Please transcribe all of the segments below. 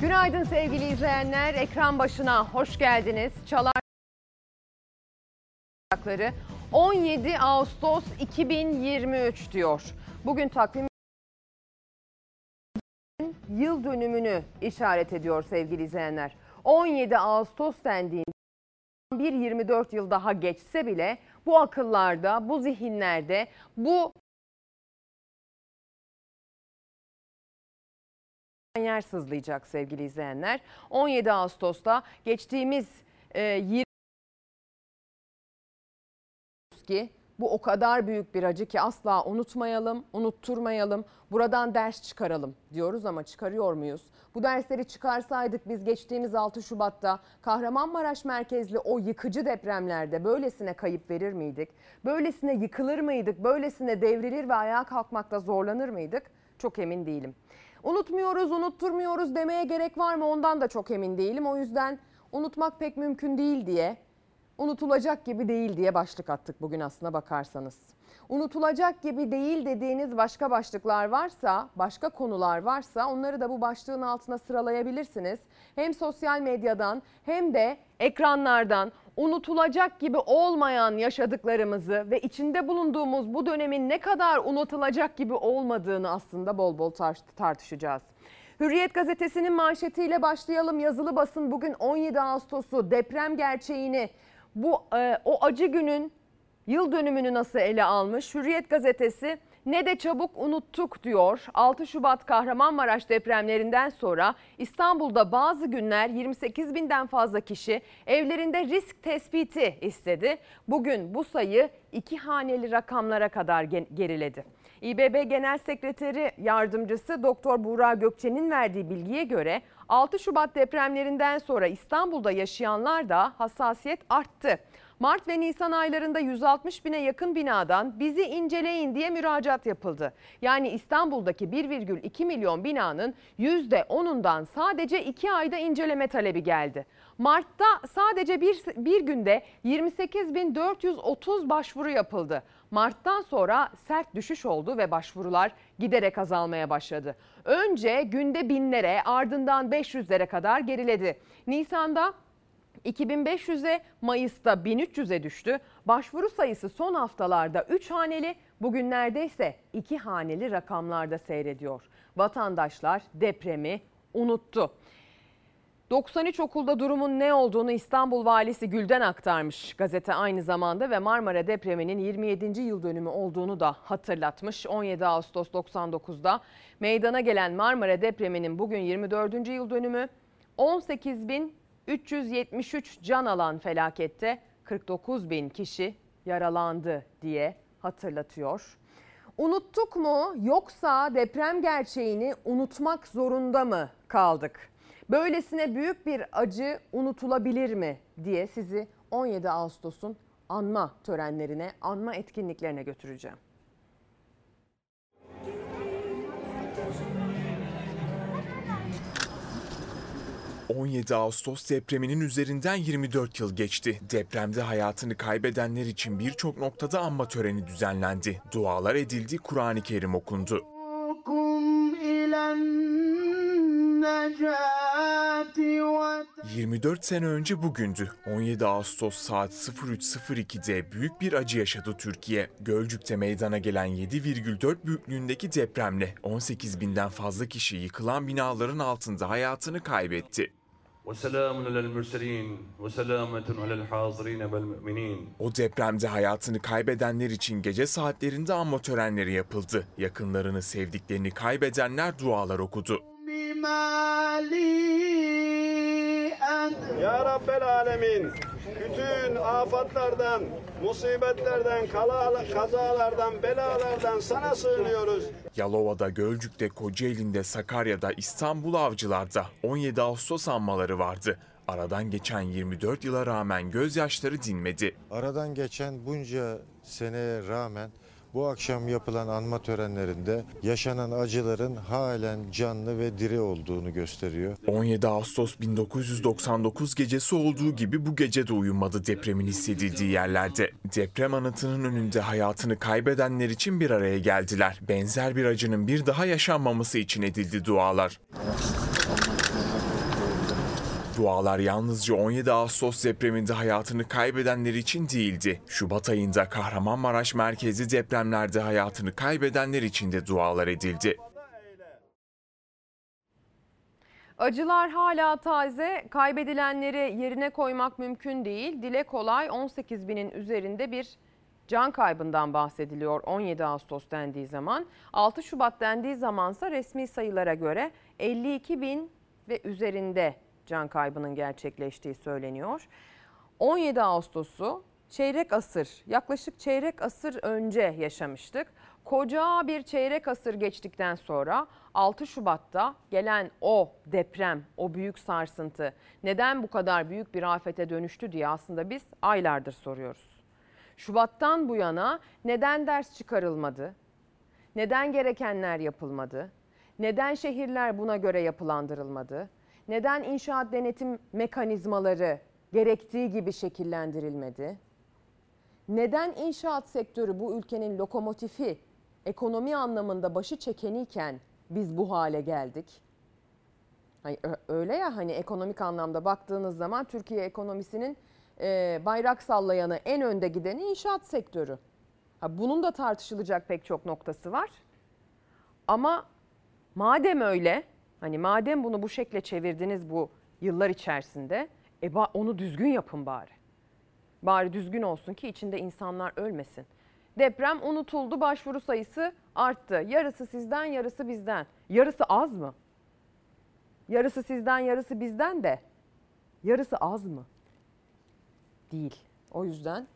Günaydın sevgili izleyenler. Ekran başına hoş geldiniz. Çalar 17 Ağustos 2023 diyor. Bugün takvim yıl dönümünü işaret ediyor sevgili izleyenler. 17 Ağustos dendiğinde bir 24 yıl daha geçse bile bu akıllarda, bu zihinlerde, bu yer sızlayacak sevgili izleyenler. 17 Ağustos'ta geçtiğimiz e, 20 ki bu o kadar büyük bir acı ki asla unutmayalım, unutturmayalım. Buradan ders çıkaralım diyoruz ama çıkarıyor muyuz? Bu dersleri çıkarsaydık biz geçtiğimiz 6 Şubat'ta Kahramanmaraş merkezli o yıkıcı depremlerde böylesine kayıp verir miydik? Böylesine yıkılır mıydık? Böylesine devrilir ve ayağa kalkmakta zorlanır mıydık? Çok emin değilim. Unutmuyoruz, unutturmuyoruz demeye gerek var mı ondan da çok emin değilim. O yüzden unutmak pek mümkün değil diye unutulacak gibi değil diye başlık attık bugün aslına bakarsanız. Unutulacak gibi değil dediğiniz başka başlıklar varsa, başka konular varsa onları da bu başlığın altına sıralayabilirsiniz. Hem sosyal medyadan hem de ekranlardan unutulacak gibi olmayan yaşadıklarımızı ve içinde bulunduğumuz bu dönemin ne kadar unutulacak gibi olmadığını aslında bol bol tartışacağız. Hürriyet gazetesinin manşetiyle başlayalım. Yazılı basın bugün 17 Ağustos'u deprem gerçeğini bu e, o acı günün yıl dönümünü nasıl ele almış? Hürriyet gazetesi ne de çabuk unuttuk diyor. 6 Şubat Kahramanmaraş depremlerinden sonra İstanbul'da bazı günler 28 binden fazla kişi evlerinde risk tespiti istedi. Bugün bu sayı iki haneli rakamlara kadar geriledi. İBB Genel Sekreteri Yardımcısı Doktor Buğra Gökçe'nin verdiği bilgiye göre 6 Şubat depremlerinden sonra İstanbul'da yaşayanlar da hassasiyet arttı. Mart ve Nisan aylarında 160 bine yakın binadan bizi inceleyin diye müracaat yapıldı. Yani İstanbul'daki 1,2 milyon binanın %10'undan sadece 2 ayda inceleme talebi geldi. Mart'ta sadece bir, bir günde 28.430 başvuru yapıldı. Mart'tan sonra sert düşüş oldu ve başvurular giderek azalmaya başladı. Önce günde binlere ardından 500'lere kadar geriledi. Nisan'da 2500'e Mayıs'ta 1300'e düştü. Başvuru sayısı son haftalarda 3 haneli, bugünlerde ise 2 haneli rakamlarda seyrediyor. Vatandaşlar depremi unuttu. 93 okulda durumun ne olduğunu İstanbul Valisi Gül'den aktarmış gazete aynı zamanda ve Marmara depreminin 27. yıl dönümü olduğunu da hatırlatmış. 17 Ağustos 99'da meydana gelen Marmara depreminin bugün 24. yıl dönümü 18.373 can alan felakette 49 bin kişi yaralandı diye hatırlatıyor. Unuttuk mu yoksa deprem gerçeğini unutmak zorunda mı kaldık? Böylesine büyük bir acı unutulabilir mi diye sizi 17 Ağustos'un anma törenlerine, anma etkinliklerine götüreceğim. ...17 Ağustos depreminin üzerinden 24 yıl geçti. Depremde hayatını kaybedenler için birçok noktada anma töreni düzenlendi. Dualar edildi, Kur'an-ı Kerim okundu. 24 sene önce bugündü. 17 Ağustos saat 03.02'de büyük bir acı yaşadı Türkiye. Gölcük'te meydana gelen 7,4 büyüklüğündeki depremle 18 binden fazla kişi yıkılan binaların altında hayatını kaybetti. O depremde hayatını kaybedenler için gece saatlerinde anma törenleri yapıldı. Yakınlarını, sevdiklerini kaybedenler dualar okudu. Ya Rabbel Alemin bütün afatlardan, musibetlerden, kazalardan, belalardan sana sığınıyoruz. Yalova'da, Gölcük'te, Kocaeli'nde, Sakarya'da, İstanbul Avcılar'da 17 Ağustos anmaları vardı. Aradan geçen 24 yıla rağmen gözyaşları dinmedi. Aradan geçen bunca seneye rağmen bu akşam yapılan anma törenlerinde yaşanan acıların halen canlı ve diri olduğunu gösteriyor. 17 Ağustos 1999 gecesi olduğu gibi bu gece de uyumadı depremin hissedildiği yerlerde. Deprem anıtının önünde hayatını kaybedenler için bir araya geldiler. Benzer bir acının bir daha yaşanmaması için edildi dualar. Dualar yalnızca 17 Ağustos depreminde hayatını kaybedenler için değildi. Şubat ayında Kahramanmaraş merkezli depremlerde hayatını kaybedenler için de dualar edildi. Acılar hala taze, kaybedilenleri yerine koymak mümkün değil. Dile kolay 18 binin üzerinde bir can kaybından bahsediliyor 17 Ağustos dendiği zaman. 6 Şubat dendiği zamansa resmi sayılara göre 52 bin ve üzerinde can kaybının gerçekleştiği söyleniyor. 17 Ağustos'u çeyrek asır, yaklaşık çeyrek asır önce yaşamıştık. Koca bir çeyrek asır geçtikten sonra 6 Şubat'ta gelen o deprem, o büyük sarsıntı neden bu kadar büyük bir afete dönüştü diye aslında biz aylardır soruyoruz. Şubat'tan bu yana neden ders çıkarılmadı? Neden gerekenler yapılmadı? Neden şehirler buna göre yapılandırılmadı? Neden inşaat denetim mekanizmaları gerektiği gibi şekillendirilmedi? Neden inşaat sektörü bu ülkenin lokomotifi, ekonomi anlamında başı çekeniyken biz bu hale geldik? Hani öyle ya hani ekonomik anlamda baktığınız zaman Türkiye ekonomisinin e, bayrak sallayanı en önde gideni inşaat sektörü. Bunun da tartışılacak pek çok noktası var. Ama madem öyle, hani madem bunu bu şekle çevirdiniz bu yıllar içerisinde, e onu düzgün yapın bari. Bari düzgün olsun ki içinde insanlar ölmesin. Deprem unutuldu, başvuru sayısı arttı. Yarısı sizden, yarısı bizden. Yarısı az mı? Yarısı sizden, yarısı bizden de. Yarısı az mı? Değil. O yüzden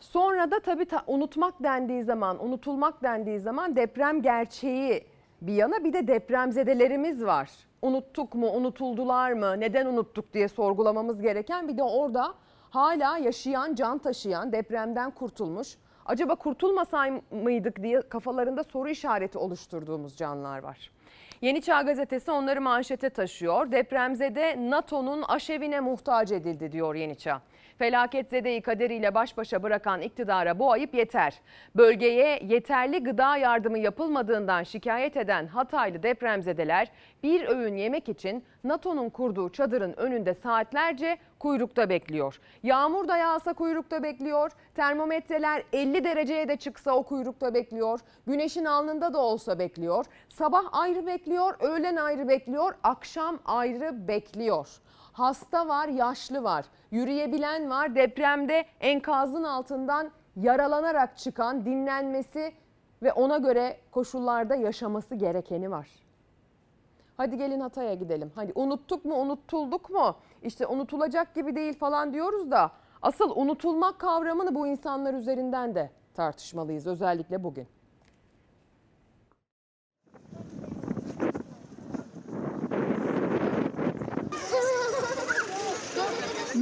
Sonra da tabii ta- unutmak dendiği zaman, unutulmak dendiği zaman deprem gerçeği bir yana bir de depremzedelerimiz var. Unuttuk mu, unutuldular mı, neden unuttuk diye sorgulamamız gereken bir de orada hala yaşayan, can taşıyan, depremden kurtulmuş. Acaba kurtulmasay mıydık diye kafalarında soru işareti oluşturduğumuz canlar var. Yeni Çağ Gazetesi onları manşete taşıyor. Depremzede NATO'nun aşevine muhtaç edildi diyor Yeni Çağ. Felaketzedeyi kaderiyle baş başa bırakan iktidara bu ayıp yeter. Bölgeye yeterli gıda yardımı yapılmadığından şikayet eden Hataylı depremzedeler bir öğün yemek için NATO'nun kurduğu çadırın önünde saatlerce kuyrukta bekliyor. Yağmur da yağsa kuyrukta bekliyor. Termometreler 50 dereceye de çıksa o kuyrukta bekliyor. Güneşin alnında da olsa bekliyor. Sabah ayrı bekliyor, öğlen ayrı bekliyor, akşam ayrı bekliyor. Hasta var, yaşlı var, yürüyebilen var, depremde enkazın altından yaralanarak çıkan, dinlenmesi ve ona göre koşullarda yaşaması gerekeni var. Hadi gelin Hatay'a gidelim. Hadi unuttuk mu, unutulduk mu? İşte unutulacak gibi değil falan diyoruz da asıl unutulmak kavramını bu insanlar üzerinden de tartışmalıyız özellikle bugün.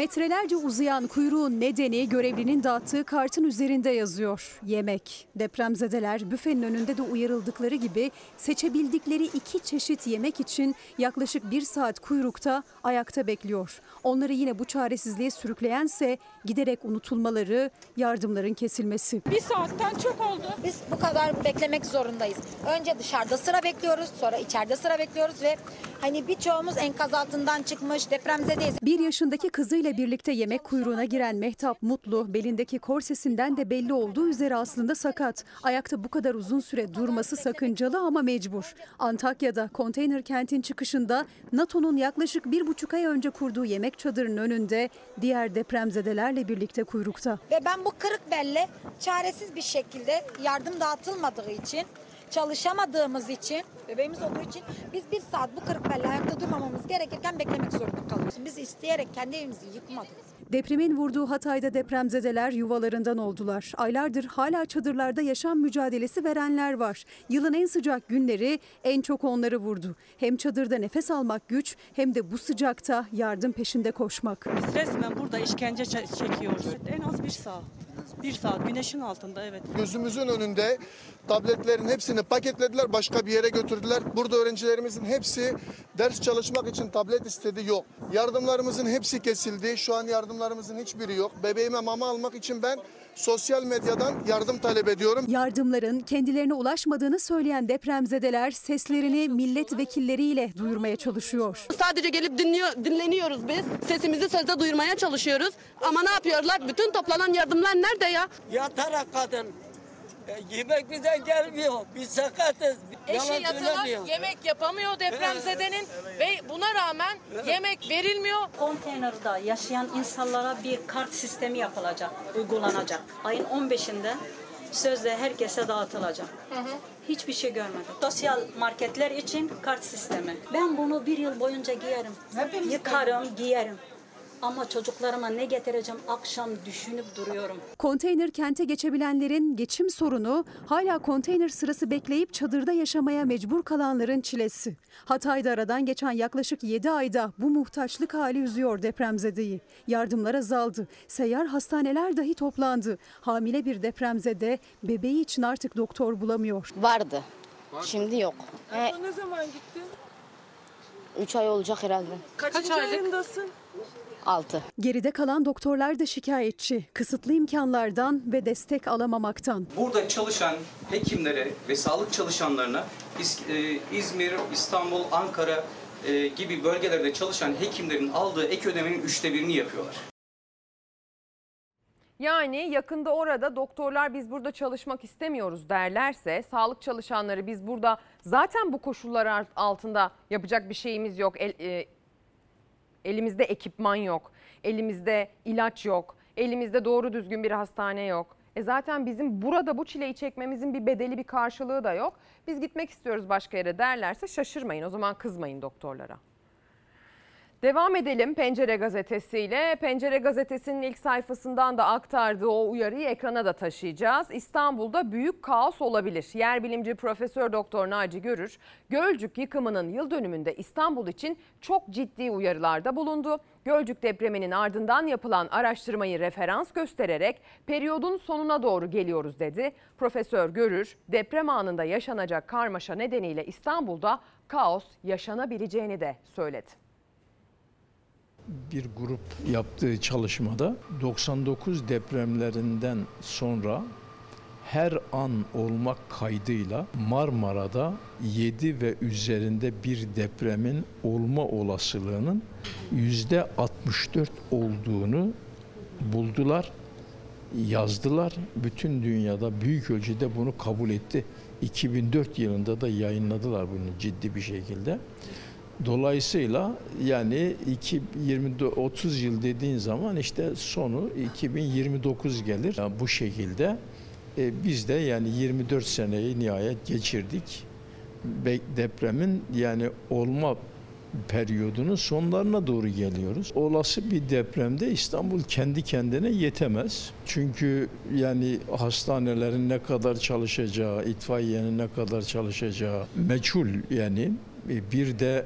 Metrelerce uzayan kuyruğun nedeni görevlinin dağıttığı kartın üzerinde yazıyor. Yemek. Depremzedeler büfenin önünde de uyarıldıkları gibi seçebildikleri iki çeşit yemek için yaklaşık bir saat kuyrukta ayakta bekliyor. Onları yine bu çaresizliğe sürükleyense giderek unutulmaları, yardımların kesilmesi. Bir saatten çok oldu. Biz bu kadar beklemek zorundayız. Önce dışarıda sıra bekliyoruz, sonra içeride sıra bekliyoruz ve hani birçoğumuz enkaz altından çıkmış, depremzedeyiz. Bir yaşındaki kızıyla birlikte yemek kuyruğuna giren Mehtap Mutlu, belindeki korsesinden de belli olduğu üzere aslında sakat. Ayakta bu kadar uzun süre durması sakıncalı ama mecbur. Antakya'da konteyner kentin çıkışında NATO'nun yaklaşık bir buçuk ay önce kurduğu yemek çadırının önünde diğer depremzedelerle birlikte kuyrukta. Ve ben bu kırık belle çaresiz bir şekilde yardım dağıtılmadığı için, çalışamadığımız için, bebeğimiz olduğu için biz bir saat bu kırık belle ayakta durmamamız gerekirken beklemek zorunda kalıyoruz. Biz isteyerek kendi evimizi yıkmadık. Depremin vurduğu Hatay'da depremzedeler yuvalarından oldular. Aylardır hala çadırlarda yaşam mücadelesi verenler var. Yılın en sıcak günleri en çok onları vurdu. Hem çadırda nefes almak güç hem de bu sıcakta yardım peşinde koşmak. Biz resmen burada işkence çe- çekiyoruz. En az bir saat. Bir saat güneşin altında evet. Gözümüzün önünde tabletlerin hepsini paketlediler, başka bir yere götürdüler. Burada öğrencilerimizin hepsi ders çalışmak için tablet istedi, yok. Yardımlarımızın hepsi kesildi. Şu an yardımlarımızın hiçbiri yok. Bebeğime mama almak için ben sosyal medyadan yardım talep ediyorum. Yardımların kendilerine ulaşmadığını söyleyen depremzedeler seslerini milletvekilleriyle duyurmaya çalışıyor. Sadece gelip dinliyor, dinleniyoruz biz. Sesimizi sözde duyurmaya çalışıyoruz. Ama ne yapıyorlar? Bütün toplanan yardımlar nerede ya? Yatarak kadın. E, yemek bize gelmiyor. Biz sakatız. Eşi Yalan söylemiyor. yemek yapamıyor depremzedenin ve buna rağmen yemek verilmiyor. Konteynerde yaşayan insanlara bir kart sistemi yapılacak, uygulanacak. Ayın 15'inde sözde herkese dağıtılacak. Hiçbir şey görmedim. Sosyal marketler için kart sistemi. Ben bunu bir yıl boyunca giyerim. Yıkarım, giyerim. Ama çocuklarıma ne getireceğim akşam düşünüp duruyorum. Konteyner kente geçebilenlerin geçim sorunu hala konteyner sırası bekleyip çadırda yaşamaya mecbur kalanların çilesi. Hatay'da aradan geçen yaklaşık 7 ayda bu muhtaçlık hali üzüyor depremzedeyi. Yardımlar azaldı. Seyyar hastaneler dahi toplandı. Hamile bir depremzede bebeği için artık doktor bulamıyor. Vardı. Şimdi yok. E, Ne zaman gittin? 3 ay olacak herhalde. Kaç ayındasın? 6. Geride kalan doktorlar da şikayetçi. Kısıtlı imkanlardan ve destek alamamaktan. Burada çalışan hekimlere ve sağlık çalışanlarına e, İzmir, İstanbul, Ankara e, gibi bölgelerde çalışan hekimlerin aldığı ek ödemenin üçte birini yapıyorlar. Yani yakında orada doktorlar biz burada çalışmak istemiyoruz derlerse, sağlık çalışanları biz burada zaten bu koşullar altında yapacak bir şeyimiz yok. El- e, elimizde ekipman yok, elimizde ilaç yok, elimizde doğru düzgün bir hastane yok. E zaten bizim burada bu çileyi çekmemizin bir bedeli bir karşılığı da yok. Biz gitmek istiyoruz başka yere derlerse şaşırmayın. O zaman kızmayın doktorlara. Devam edelim Pencere gazetesiyle. Pencere gazetesinin ilk sayfasından da aktardığı o uyarıyı ekrana da taşıyacağız. İstanbul'da büyük kaos olabilir. Yer bilimci Profesör Doktor Naci Görür, Gölcük yıkımının yıl dönümünde İstanbul için çok ciddi uyarılarda bulundu. Gölcük depreminin ardından yapılan araştırmayı referans göstererek periyodun sonuna doğru geliyoruz dedi. Profesör Görür, deprem anında yaşanacak karmaşa nedeniyle İstanbul'da kaos yaşanabileceğini de söyledi. Bir grup yaptığı çalışmada 99 depremlerinden sonra her an olmak kaydıyla Marmara'da 7 ve üzerinde bir depremin olma olasılığının yüzde 64 olduğunu buldular, yazdılar. Bütün dünyada büyük ölçüde bunu kabul etti. 2004 yılında da yayınladılar bunu ciddi bir şekilde. Dolayısıyla yani 20 30 yıl dediğin zaman işte sonu 2029 gelir. Yani bu şekilde e, biz de yani 24 seneyi nihayet geçirdik. Depremin yani olma periyodunun sonlarına doğru geliyoruz. Olası bir depremde İstanbul kendi kendine yetemez. Çünkü yani hastanelerin ne kadar çalışacağı, itfaiyenin ne kadar çalışacağı meçhul yani. E, Bir de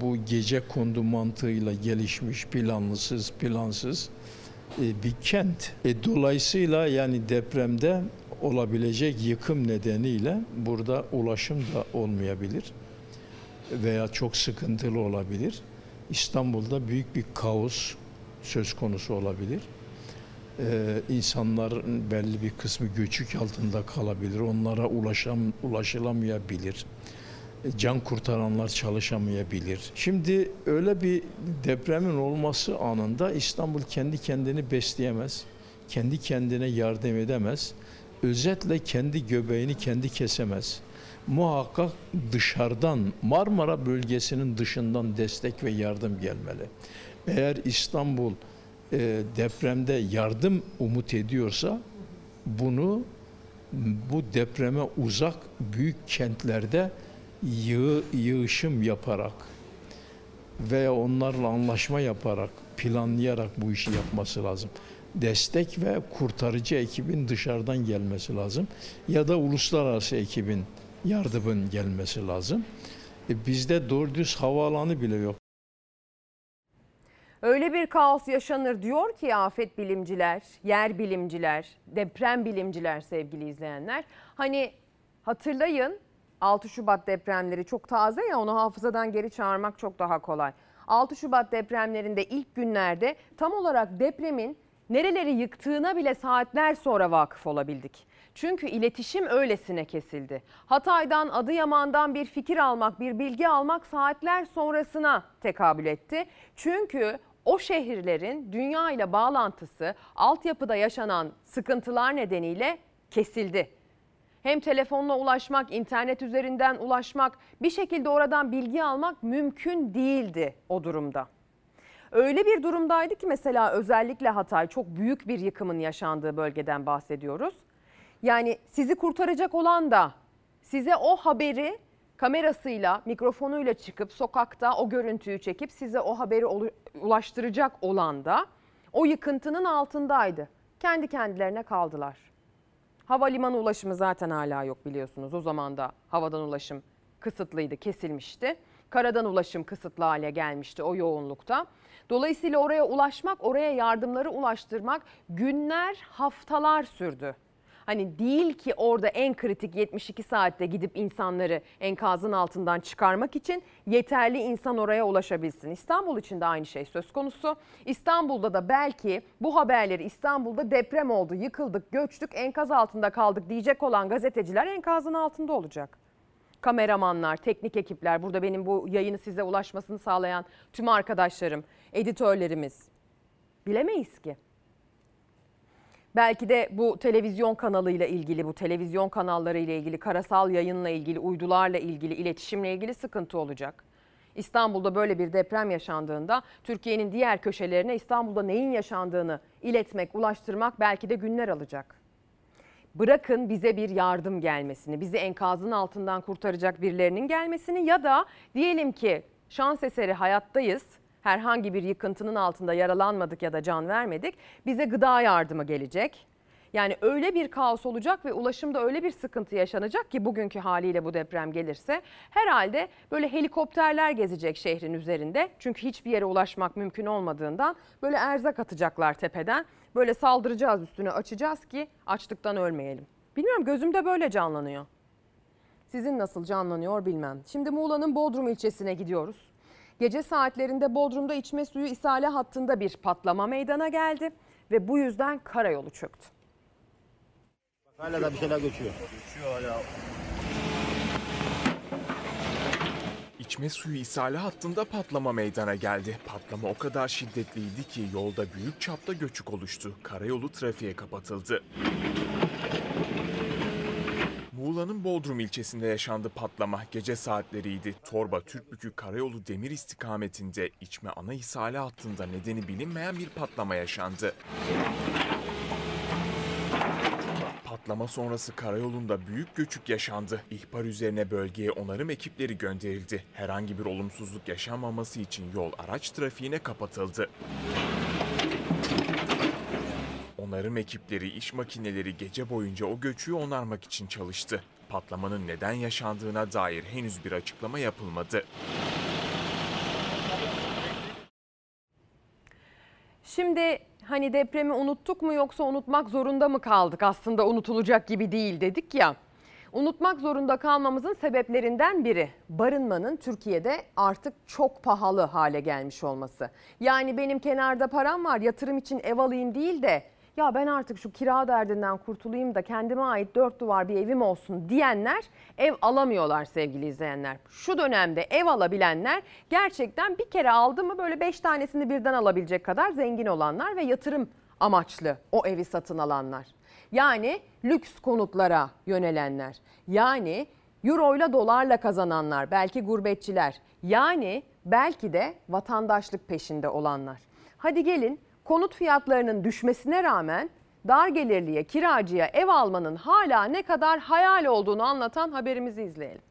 bu gece kondu mantığıyla gelişmiş planlısız plansız e, bir kent. E, dolayısıyla yani depremde olabilecek yıkım nedeniyle burada ulaşım da olmayabilir veya çok sıkıntılı olabilir. İstanbul'da büyük bir kaos söz konusu olabilir. Ee, insanların belli bir kısmı göçük altında kalabilir. Onlara ulaşam, ulaşılamayabilir. Can kurtaranlar çalışamayabilir. Şimdi öyle bir depremin olması anında İstanbul kendi kendini besleyemez. Kendi kendine yardım edemez. Özetle kendi göbeğini kendi kesemez muhakkak dışarıdan Marmara bölgesinin dışından destek ve yardım gelmeli. Eğer İstanbul e, depremde yardım umut ediyorsa bunu bu depreme uzak büyük kentlerde yığı, yığışım yaparak veya onlarla anlaşma yaparak, planlayarak bu işi yapması lazım. Destek ve kurtarıcı ekibin dışarıdan gelmesi lazım. Ya da uluslararası ekibin yardımın gelmesi lazım. E bizde doğru düz havaalanı bile yok. Öyle bir kaos yaşanır diyor ki afet bilimciler, yer bilimciler, deprem bilimciler sevgili izleyenler. Hani hatırlayın 6 Şubat depremleri çok taze ya onu hafızadan geri çağırmak çok daha kolay. 6 Şubat depremlerinde ilk günlerde tam olarak depremin Nereleri yıktığına bile saatler sonra vakıf olabildik. Çünkü iletişim öylesine kesildi. Hatay'dan, Adıyaman'dan bir fikir almak, bir bilgi almak saatler sonrasına tekabül etti. Çünkü o şehirlerin dünya ile bağlantısı altyapıda yaşanan sıkıntılar nedeniyle kesildi. Hem telefonla ulaşmak, internet üzerinden ulaşmak, bir şekilde oradan bilgi almak mümkün değildi o durumda. Öyle bir durumdaydı ki mesela özellikle Hatay çok büyük bir yıkımın yaşandığı bölgeden bahsediyoruz. Yani sizi kurtaracak olan da size o haberi kamerasıyla, mikrofonuyla çıkıp sokakta o görüntüyü çekip size o haberi ulaştıracak olan da o yıkıntının altındaydı. Kendi kendilerine kaldılar. Havalimanı ulaşımı zaten hala yok biliyorsunuz. O zaman da havadan ulaşım kısıtlıydı, kesilmişti. Karadan ulaşım kısıtlı hale gelmişti o yoğunlukta. Dolayısıyla oraya ulaşmak, oraya yardımları ulaştırmak günler, haftalar sürdü. Hani değil ki orada en kritik 72 saatte gidip insanları enkazın altından çıkarmak için yeterli insan oraya ulaşabilsin. İstanbul için de aynı şey söz konusu. İstanbul'da da belki bu haberleri İstanbul'da deprem oldu, yıkıldık, göçtük, enkaz altında kaldık diyecek olan gazeteciler enkazın altında olacak. Kameramanlar, teknik ekipler, burada benim bu yayını size ulaşmasını sağlayan tüm arkadaşlarım, editörlerimiz bilemeyiz ki. Belki de bu televizyon kanalıyla ilgili, bu televizyon kanalları ile ilgili, karasal yayınla ilgili, uydularla ilgili, iletişimle ilgili sıkıntı olacak. İstanbul'da böyle bir deprem yaşandığında Türkiye'nin diğer köşelerine İstanbul'da neyin yaşandığını iletmek, ulaştırmak belki de günler alacak. Bırakın bize bir yardım gelmesini, bizi enkazın altından kurtaracak birilerinin gelmesini ya da diyelim ki şans eseri hayattayız. Herhangi bir yıkıntının altında yaralanmadık ya da can vermedik. Bize gıda yardımı gelecek. Yani öyle bir kaos olacak ve ulaşımda öyle bir sıkıntı yaşanacak ki bugünkü haliyle bu deprem gelirse herhalde böyle helikopterler gezecek şehrin üzerinde. Çünkü hiçbir yere ulaşmak mümkün olmadığından böyle erzak atacaklar tepeden. Böyle saldıracağız üstüne açacağız ki açlıktan ölmeyelim. Bilmiyorum gözümde böyle canlanıyor. Sizin nasıl canlanıyor bilmem. Şimdi Muğla'nın Bodrum ilçesine gidiyoruz. Gece saatlerinde Bodrum'da içme suyu ishale hattında bir patlama meydana geldi ve bu yüzden karayolu çöktü. Hala da bir şeyler göçüyor. Göçüyor hala. İçme suyu ishali hattında patlama meydana geldi. Patlama o kadar şiddetliydi ki yolda büyük çapta göçük oluştu. Karayolu trafiğe kapatıldı. Muğla'nın Bodrum ilçesinde yaşandı patlama. Gece saatleriydi. Torba Türkbükü Karayolu Demir istikametinde içme ana ishali hattında nedeni bilinmeyen bir patlama yaşandı. Patlama sonrası karayolunda büyük göçük yaşandı. İhbar üzerine bölgeye onarım ekipleri gönderildi. Herhangi bir olumsuzluk yaşanmaması için yol araç trafiğine kapatıldı. Onarım ekipleri, iş makineleri gece boyunca o göçüğü onarmak için çalıştı. Patlamanın neden yaşandığına dair henüz bir açıklama yapılmadı. Şimdi hani depremi unuttuk mu yoksa unutmak zorunda mı kaldık? Aslında unutulacak gibi değil dedik ya. Unutmak zorunda kalmamızın sebeplerinden biri barınmanın Türkiye'de artık çok pahalı hale gelmiş olması. Yani benim kenarda param var yatırım için ev alayım değil de ya ben artık şu kira derdinden kurtulayım da kendime ait dört duvar bir evim olsun diyenler ev alamıyorlar sevgili izleyenler. Şu dönemde ev alabilenler gerçekten bir kere aldı mı böyle beş tanesini birden alabilecek kadar zengin olanlar ve yatırım amaçlı o evi satın alanlar. Yani lüks konutlara yönelenler. Yani euro ile dolarla kazananlar, belki gurbetçiler. Yani belki de vatandaşlık peşinde olanlar. Hadi gelin konut fiyatlarının düşmesine rağmen dar gelirliye, kiracıya ev almanın hala ne kadar hayal olduğunu anlatan haberimizi izleyelim.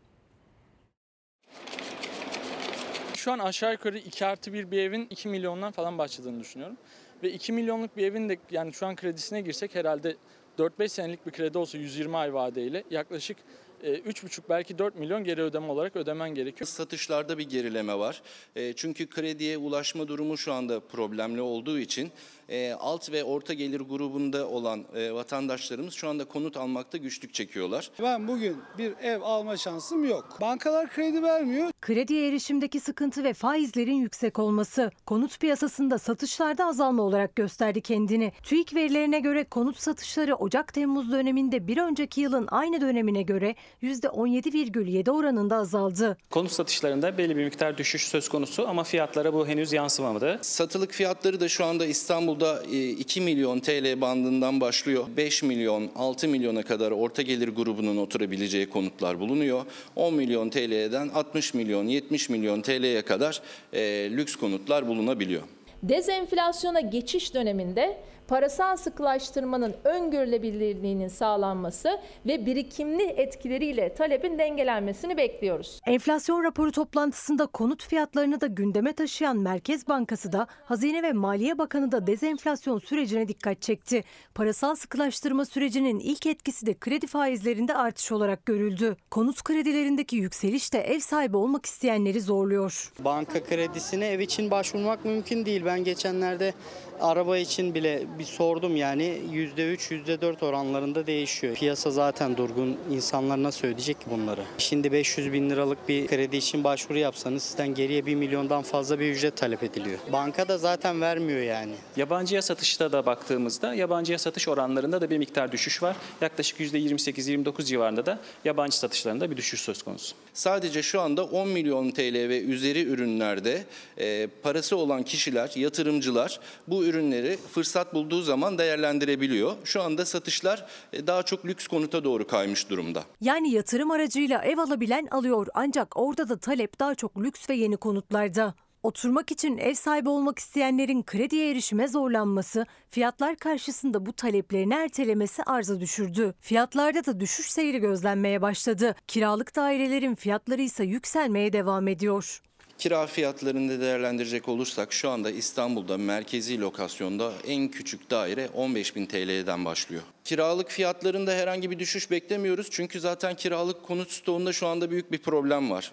Şu an aşağı yukarı 2 artı 1 bir evin 2 milyondan falan başladığını düşünüyorum. Ve 2 milyonluk bir evin de yani şu an kredisine girsek herhalde 4-5 senelik bir kredi olsa 120 ay vadeyle yaklaşık 3,5 belki 4 milyon geri ödeme olarak ödemen gerekiyor. Satışlarda bir gerileme var. E, Çünkü krediye ulaşma durumu şu anda problemli olduğu için e, alt ve orta gelir grubunda olan e, vatandaşlarımız şu anda konut almakta güçlük çekiyorlar. Ben bugün bir ev alma şansım yok. Bankalar kredi vermiyor. Krediye erişimdeki sıkıntı ve faizlerin yüksek olması konut piyasasında satışlarda azalma olarak gösterdi kendini. TÜİK verilerine göre konut satışları Ocak-Temmuz döneminde bir önceki yılın aynı dönemine göre %17,7 oranında azaldı. Konut satışlarında belli bir miktar düşüş söz konusu ama fiyatlara bu henüz yansımamadı. Satılık fiyatları da şu anda E, 2 milyon TL bandından başlıyor. 5 milyon, 6 milyona kadar orta gelir grubunun oturabileceği konutlar bulunuyor. 10 milyon TL'den 60 milyon, 70 milyon TL'ye kadar e, lüks konutlar bulunabiliyor. Dezenflasyona geçiş döneminde parasal sıkılaştırmanın öngörülebilirliğinin sağlanması ve birikimli etkileriyle talebin dengelenmesini bekliyoruz. Enflasyon raporu toplantısında konut fiyatlarını da gündeme taşıyan Merkez Bankası da Hazine ve Maliye Bakanı da dezenflasyon sürecine dikkat çekti. Parasal sıkılaştırma sürecinin ilk etkisi de kredi faizlerinde artış olarak görüldü. Konut kredilerindeki yükseliş de ev sahibi olmak isteyenleri zorluyor. Banka kredisine ev için başvurmak mümkün değil. Ben geçenlerde araba için bile bir sordum yani %3, %4 oranlarında değişiyor. Piyasa zaten durgun. İnsanlar nasıl ödeyecek ki bunları? Şimdi 500 bin liralık bir kredi için başvuru yapsanız sizden geriye 1 milyondan fazla bir ücret talep ediliyor. Banka da zaten vermiyor yani. Yabancıya satışta da baktığımızda yabancıya satış oranlarında da bir miktar düşüş var. Yaklaşık %28-29 civarında da yabancı satışlarında bir düşüş söz konusu. Sadece şu anda 10 milyon TL ve üzeri ürünlerde e, parası olan kişiler, yatırımcılar bu ürünleri fırsat bulduğu zaman değerlendirebiliyor. Şu anda satışlar e, daha çok lüks konuta doğru kaymış durumda. Yani yatırım aracıyla ev alabilen alıyor ancak orada da talep daha çok lüks ve yeni konutlarda. Oturmak için ev sahibi olmak isteyenlerin krediye erişime zorlanması, fiyatlar karşısında bu taleplerini ertelemesi arza düşürdü. Fiyatlarda da düşüş seyri gözlenmeye başladı. Kiralık dairelerin fiyatları ise yükselmeye devam ediyor. Kira fiyatlarını değerlendirecek olursak şu anda İstanbul'da merkezi lokasyonda en küçük daire 15.000 TL'den başlıyor. Kiralık fiyatlarında herhangi bir düşüş beklemiyoruz çünkü zaten kiralık konut stoğunda şu anda büyük bir problem var.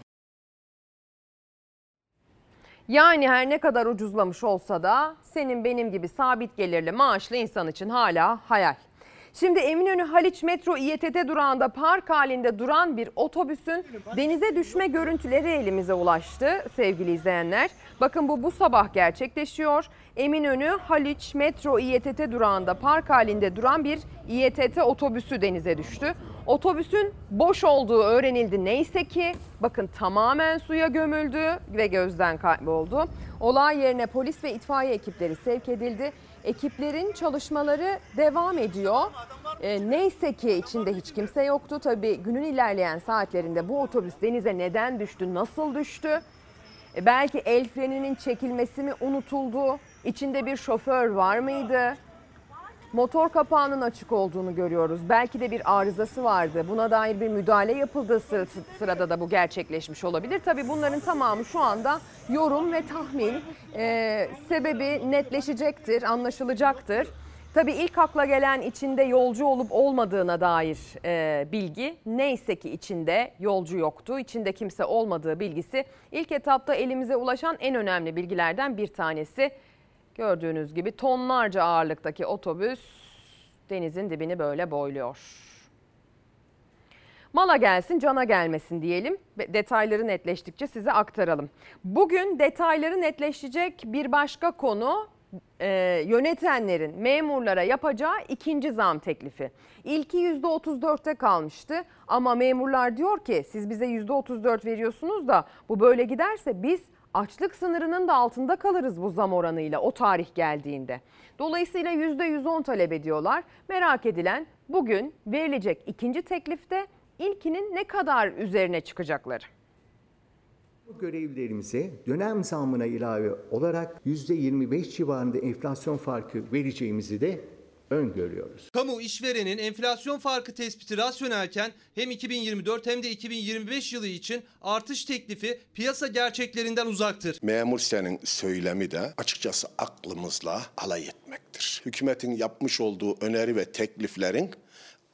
Yani her ne kadar ucuzlamış olsa da senin benim gibi sabit gelirli maaşlı insan için hala hayal. Şimdi Eminönü Haliç Metro İETT durağında park halinde duran bir otobüsün denize düşme görüntüleri elimize ulaştı sevgili izleyenler. Bakın bu bu sabah gerçekleşiyor. Eminönü Haliç Metro İETT durağında park halinde duran bir İETT otobüsü denize düştü. Otobüsün boş olduğu öğrenildi neyse ki bakın tamamen suya gömüldü ve gözden kayboldu. Olay yerine polis ve itfaiye ekipleri sevk edildi. Ekiplerin çalışmaları devam ediyor. E, neyse ki içinde hiç kimse yoktu. Tabii günün ilerleyen saatlerinde bu otobüs denize neden düştü, nasıl düştü? E, belki el freninin çekilmesi mi unutuldu? İçinde bir şoför var mıydı? Motor kapağının açık olduğunu görüyoruz. Belki de bir arızası vardı. Buna dair bir müdahale yapıldığı sı- sırada da bu gerçekleşmiş olabilir. Tabii bunların tamamı şu anda yorum ve tahmin. Ee, sebebi netleşecektir, anlaşılacaktır. Tabii ilk akla gelen içinde yolcu olup olmadığına dair e, bilgi neyse ki içinde yolcu yoktu. İçinde kimse olmadığı bilgisi ilk etapta elimize ulaşan en önemli bilgilerden bir tanesi. Gördüğünüz gibi tonlarca ağırlıktaki otobüs denizin dibini böyle boyluyor. Mala gelsin cana gelmesin diyelim. Detayları netleştikçe size aktaralım. Bugün detayları netleşecek bir başka konu e, yönetenlerin memurlara yapacağı ikinci zam teklifi. İlki %34'te kalmıştı ama memurlar diyor ki siz bize %34 veriyorsunuz da bu böyle giderse biz açlık sınırının da altında kalırız bu zam oranıyla o tarih geldiğinde. Dolayısıyla %110 talep ediyorlar. Merak edilen bugün verilecek ikinci teklifte ilkinin ne kadar üzerine çıkacakları. Bu görevlilerimize dönem zammına ilave olarak %25 civarında enflasyon farkı vereceğimizi de öngörüyoruz. Kamu işverenin enflasyon farkı tespiti rasyonelken hem 2024 hem de 2025 yılı için artış teklifi piyasa gerçeklerinden uzaktır. Memur senin söylemi de açıkçası aklımızla alay etmektir. Hükümetin yapmış olduğu öneri ve tekliflerin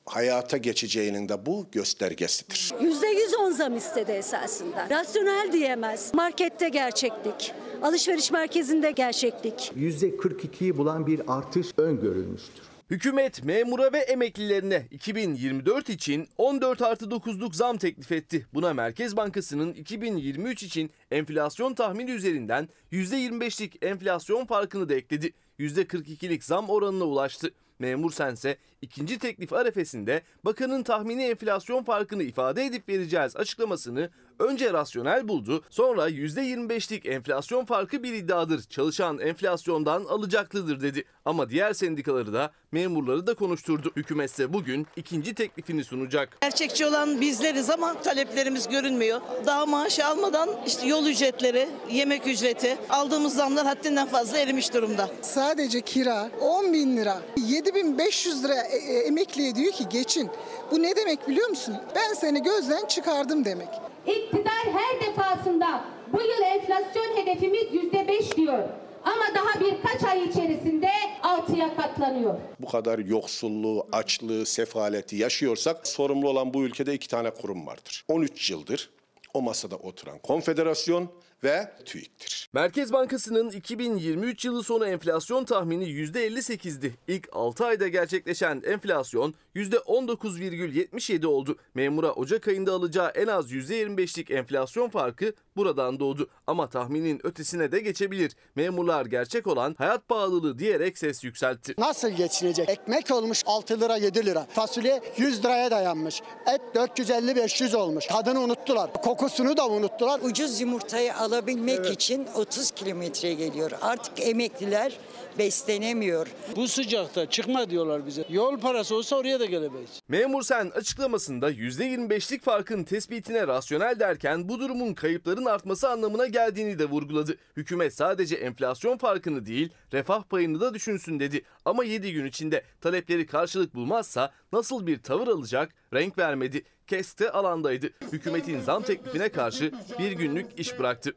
hayata geçeceğinin de bu göstergesidir. %110 zam istedi esasında. Rasyonel diyemez. Markette gerçeklik. Alışveriş merkezinde gerçeklik. %42'yi bulan bir artış öngörülmüştür. Hükümet memura ve emeklilerine 2024 için 14 artı 9'luk zam teklif etti. Buna Merkez Bankası'nın 2023 için enflasyon tahmini üzerinden %25'lik enflasyon farkını da ekledi. %42'lik zam oranına ulaştı. Memur sense ikinci teklif arefesinde bakanın tahmini enflasyon farkını ifade edip vereceğiz açıklamasını önce rasyonel buldu sonra %25'lik enflasyon farkı bir iddiadır. Çalışan enflasyondan alacaklıdır dedi. Ama diğer sendikaları da memurları da konuşturdu. Hükümetse bugün ikinci teklifini sunacak. Gerçekçi olan bizleriz ama taleplerimiz görünmüyor. Daha maaş almadan işte yol ücretleri, yemek ücreti aldığımız zamlar haddinden fazla erimiş durumda. Sadece kira 10 bin lira, 7500 lira e, e, emekliye diyor ki geçin. Bu ne demek biliyor musun? Ben seni gözden çıkardım demek. İktidar her defasında bu yıl enflasyon hedefimiz yüzde beş diyor. Ama daha birkaç ay içerisinde altıya katlanıyor. Bu kadar yoksulluğu, açlığı, sefaleti yaşıyorsak sorumlu olan bu ülkede iki tane kurum vardır. 13 yıldır o masada oturan konfederasyon ve TÜİK'tir. Merkez Bankası'nın 2023 yılı sonu enflasyon tahmini %58'di. İlk 6 ayda gerçekleşen enflasyon %19,77 oldu. Memura Ocak ayında alacağı en az %25'lik enflasyon farkı buradan doğdu. Ama tahminin ötesine de geçebilir. Memurlar gerçek olan hayat pahalılığı diyerek ses yükseltti. Nasıl geçinecek? Ekmek olmuş 6 lira 7 lira. Fasulye 100 liraya dayanmış. Et 450-500 olmuş. Tadını unuttular. Kokusunu da unuttular. Ucuz yumurtayı alabilmek için 30 kilometre geliyor. Artık emekliler beslenemiyor. Bu sıcakta çıkma diyorlar bize. Yol parası olsa oraya da gelemeyiz. Memur Sen açıklamasında %25'lik farkın tespitine rasyonel derken bu durumun kayıpların artması anlamına geldiğini de vurguladı. Hükümet sadece enflasyon farkını değil refah payını da düşünsün dedi. Ama 7 gün içinde talepleri karşılık bulmazsa nasıl bir tavır alacak renk vermedi. KESK de alandaydı. Hükümetin zam teklifine karşı bir günlük iş bıraktı.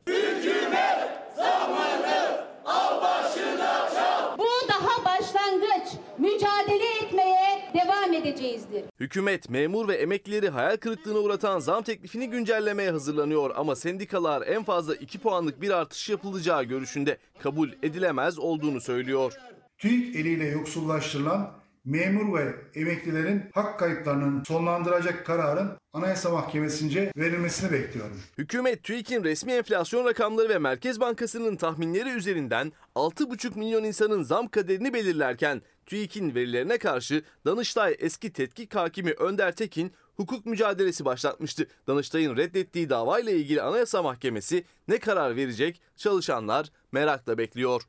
Bu daha başlangıç. Mücadele etmeye devam edeceğizdir. Hükümet memur ve emeklileri hayal kırıklığına uğratan zam teklifini güncellemeye hazırlanıyor ama sendikalar en fazla 2 puanlık bir artış yapılacağı görüşünde kabul edilemez olduğunu söylüyor. TÜİK eliyle yoksullaştırılan memur ve emeklilerin hak kayıplarının sonlandıracak kararın Anayasa Mahkemesi'nce verilmesini bekliyorum. Hükümet TÜİK'in resmi enflasyon rakamları ve Merkez Bankası'nın tahminleri üzerinden 6,5 milyon insanın zam kaderini belirlerken TÜİK'in verilerine karşı Danıştay eski tetkik hakimi Önder Tekin hukuk mücadelesi başlatmıştı. Danıştay'ın reddettiği davayla ilgili Anayasa Mahkemesi ne karar verecek çalışanlar merakla bekliyor.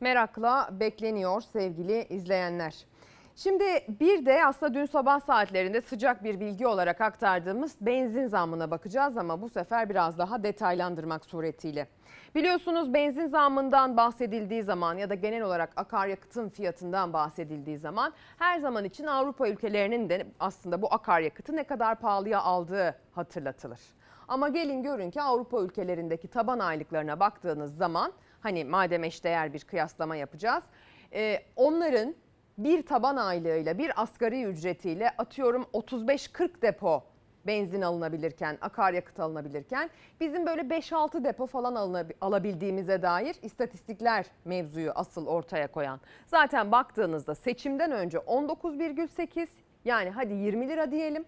Merakla bekleniyor sevgili izleyenler. Şimdi bir de aslında dün sabah saatlerinde sıcak bir bilgi olarak aktardığımız benzin zammına bakacağız ama bu sefer biraz daha detaylandırmak suretiyle. Biliyorsunuz benzin zammından bahsedildiği zaman ya da genel olarak akaryakıtın fiyatından bahsedildiği zaman her zaman için Avrupa ülkelerinin de aslında bu akaryakıtı ne kadar pahalıya aldığı hatırlatılır. Ama gelin görün ki Avrupa ülkelerindeki taban aylıklarına baktığınız zaman hani madem eşdeğer bir kıyaslama yapacağız. e, onların bir taban aylığıyla bir asgari ücretiyle atıyorum 35-40 depo benzin alınabilirken, akaryakıt alınabilirken bizim böyle 5-6 depo falan alabildiğimize dair istatistikler mevzuyu asıl ortaya koyan. Zaten baktığınızda seçimden önce 19,8 yani hadi 20 lira diyelim.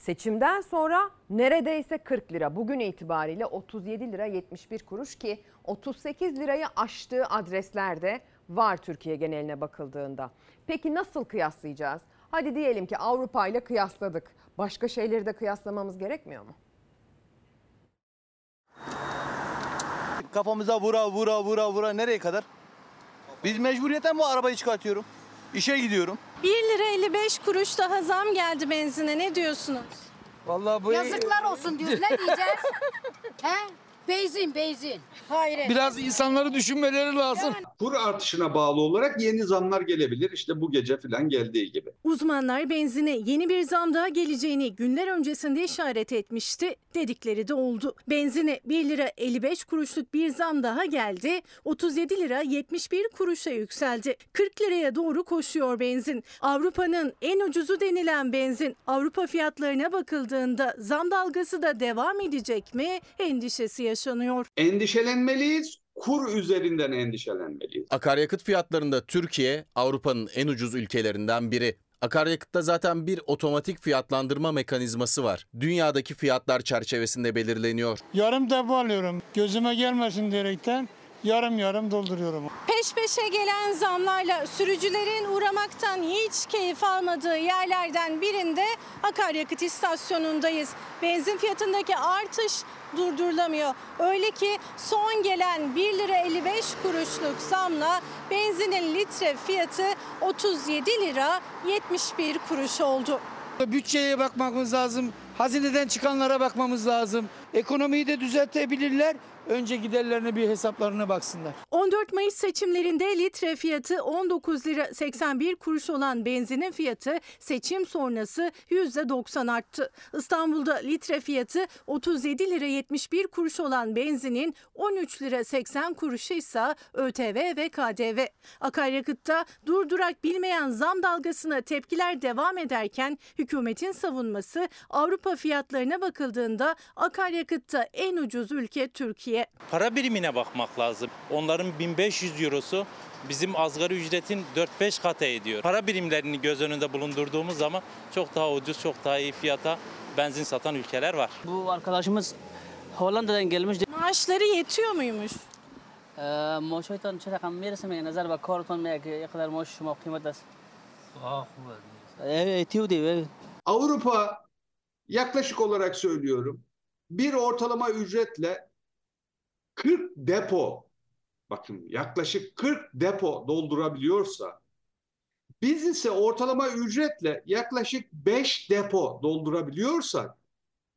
Seçimden sonra neredeyse 40 lira. Bugün itibariyle 37 lira 71 kuruş ki 38 lirayı aştığı adreslerde var Türkiye geneline bakıldığında. Peki nasıl kıyaslayacağız? Hadi diyelim ki Avrupa ile kıyasladık. Başka şeyleri de kıyaslamamız gerekmiyor mu? Kafamıza vura vura vura vura nereye kadar? Biz mecburiyetten bu arabayı çıkartıyorum. İşe gidiyorum. 1 lira 55 kuruş daha zam geldi benzine. Ne diyorsunuz? Vallahi bu Yazıklar olsun diyoruz. Ne diyeceğiz? He? Benzin benzin. Hayır. Biraz insanları düşünmeleri lazım. Kur artışına bağlı olarak yeni zamlar gelebilir. İşte bu gece falan geldiği gibi. Uzmanlar benzine yeni bir zam daha geleceğini günler öncesinde işaret etmişti. Dedikleri de oldu. Benzine 1 lira 55 kuruşluk bir zam daha geldi. 37 lira 71 kuruşa yükseldi. 40 liraya doğru koşuyor benzin. Avrupa'nın en ucuzu denilen benzin Avrupa fiyatlarına bakıldığında zam dalgası da devam edecek mi endişesi yaşanıyor. Endişelenmeliyiz. Kur üzerinden endişelenmeliyiz. Akaryakıt fiyatlarında Türkiye Avrupa'nın en ucuz ülkelerinden biri. Akaryakıtta zaten bir otomatik fiyatlandırma mekanizması var. Dünyadaki fiyatlar çerçevesinde belirleniyor. Yarım depo alıyorum. Gözüme gelmesin diyerekten yarım yarım dolduruyorum. Peş peşe gelen zamlarla sürücülerin uğramaktan hiç keyif almadığı yerlerden birinde akaryakıt istasyonundayız. Benzin fiyatındaki artış durdurulamıyor. Öyle ki son gelen 1 lira 55 kuruşluk zamla benzinin litre fiyatı 37 lira 71 kuruş oldu. Bütçeye bakmamız lazım. Hazineden çıkanlara bakmamız lazım. Ekonomiyi de düzeltebilirler. Önce giderlerine bir hesaplarına baksınlar. 14 Mayıs seçimlerinde litre fiyatı 19 lira 81 kuruş olan benzinin fiyatı seçim sonrası %90 arttı. İstanbul'da litre fiyatı 37 lira 71 kuruş olan benzinin 13 lira 80 kuruşu ise ÖTV ve KDV. Akaryakıtta durdurak bilmeyen zam dalgasına tepkiler devam ederken hükümetin savunması Avrupa fiyatlarına bakıldığında akaryakıtta en ucuz ülke Türkiye Para birimine bakmak lazım. Onların 1500 eurosu bizim asgari ücretin 4-5 katı ediyor. Para birimlerini göz önünde bulundurduğumuz zaman çok daha ucuz, çok daha iyi fiyata benzin satan ülkeler var. Bu arkadaşımız Hollanda'dan gelmiş. Maaşları yetiyor muymuş? معاشهایتان چه رقم میرسه به نظر و کارتون میگه یه قدر معاش شما قیمت است etiyor diyor. Avrupa yaklaşık olarak söylüyorum bir ortalama ücretle 40 depo. Bakın yaklaşık 40 depo doldurabiliyorsa biz ise ortalama ücretle yaklaşık 5 depo doldurabiliyorsak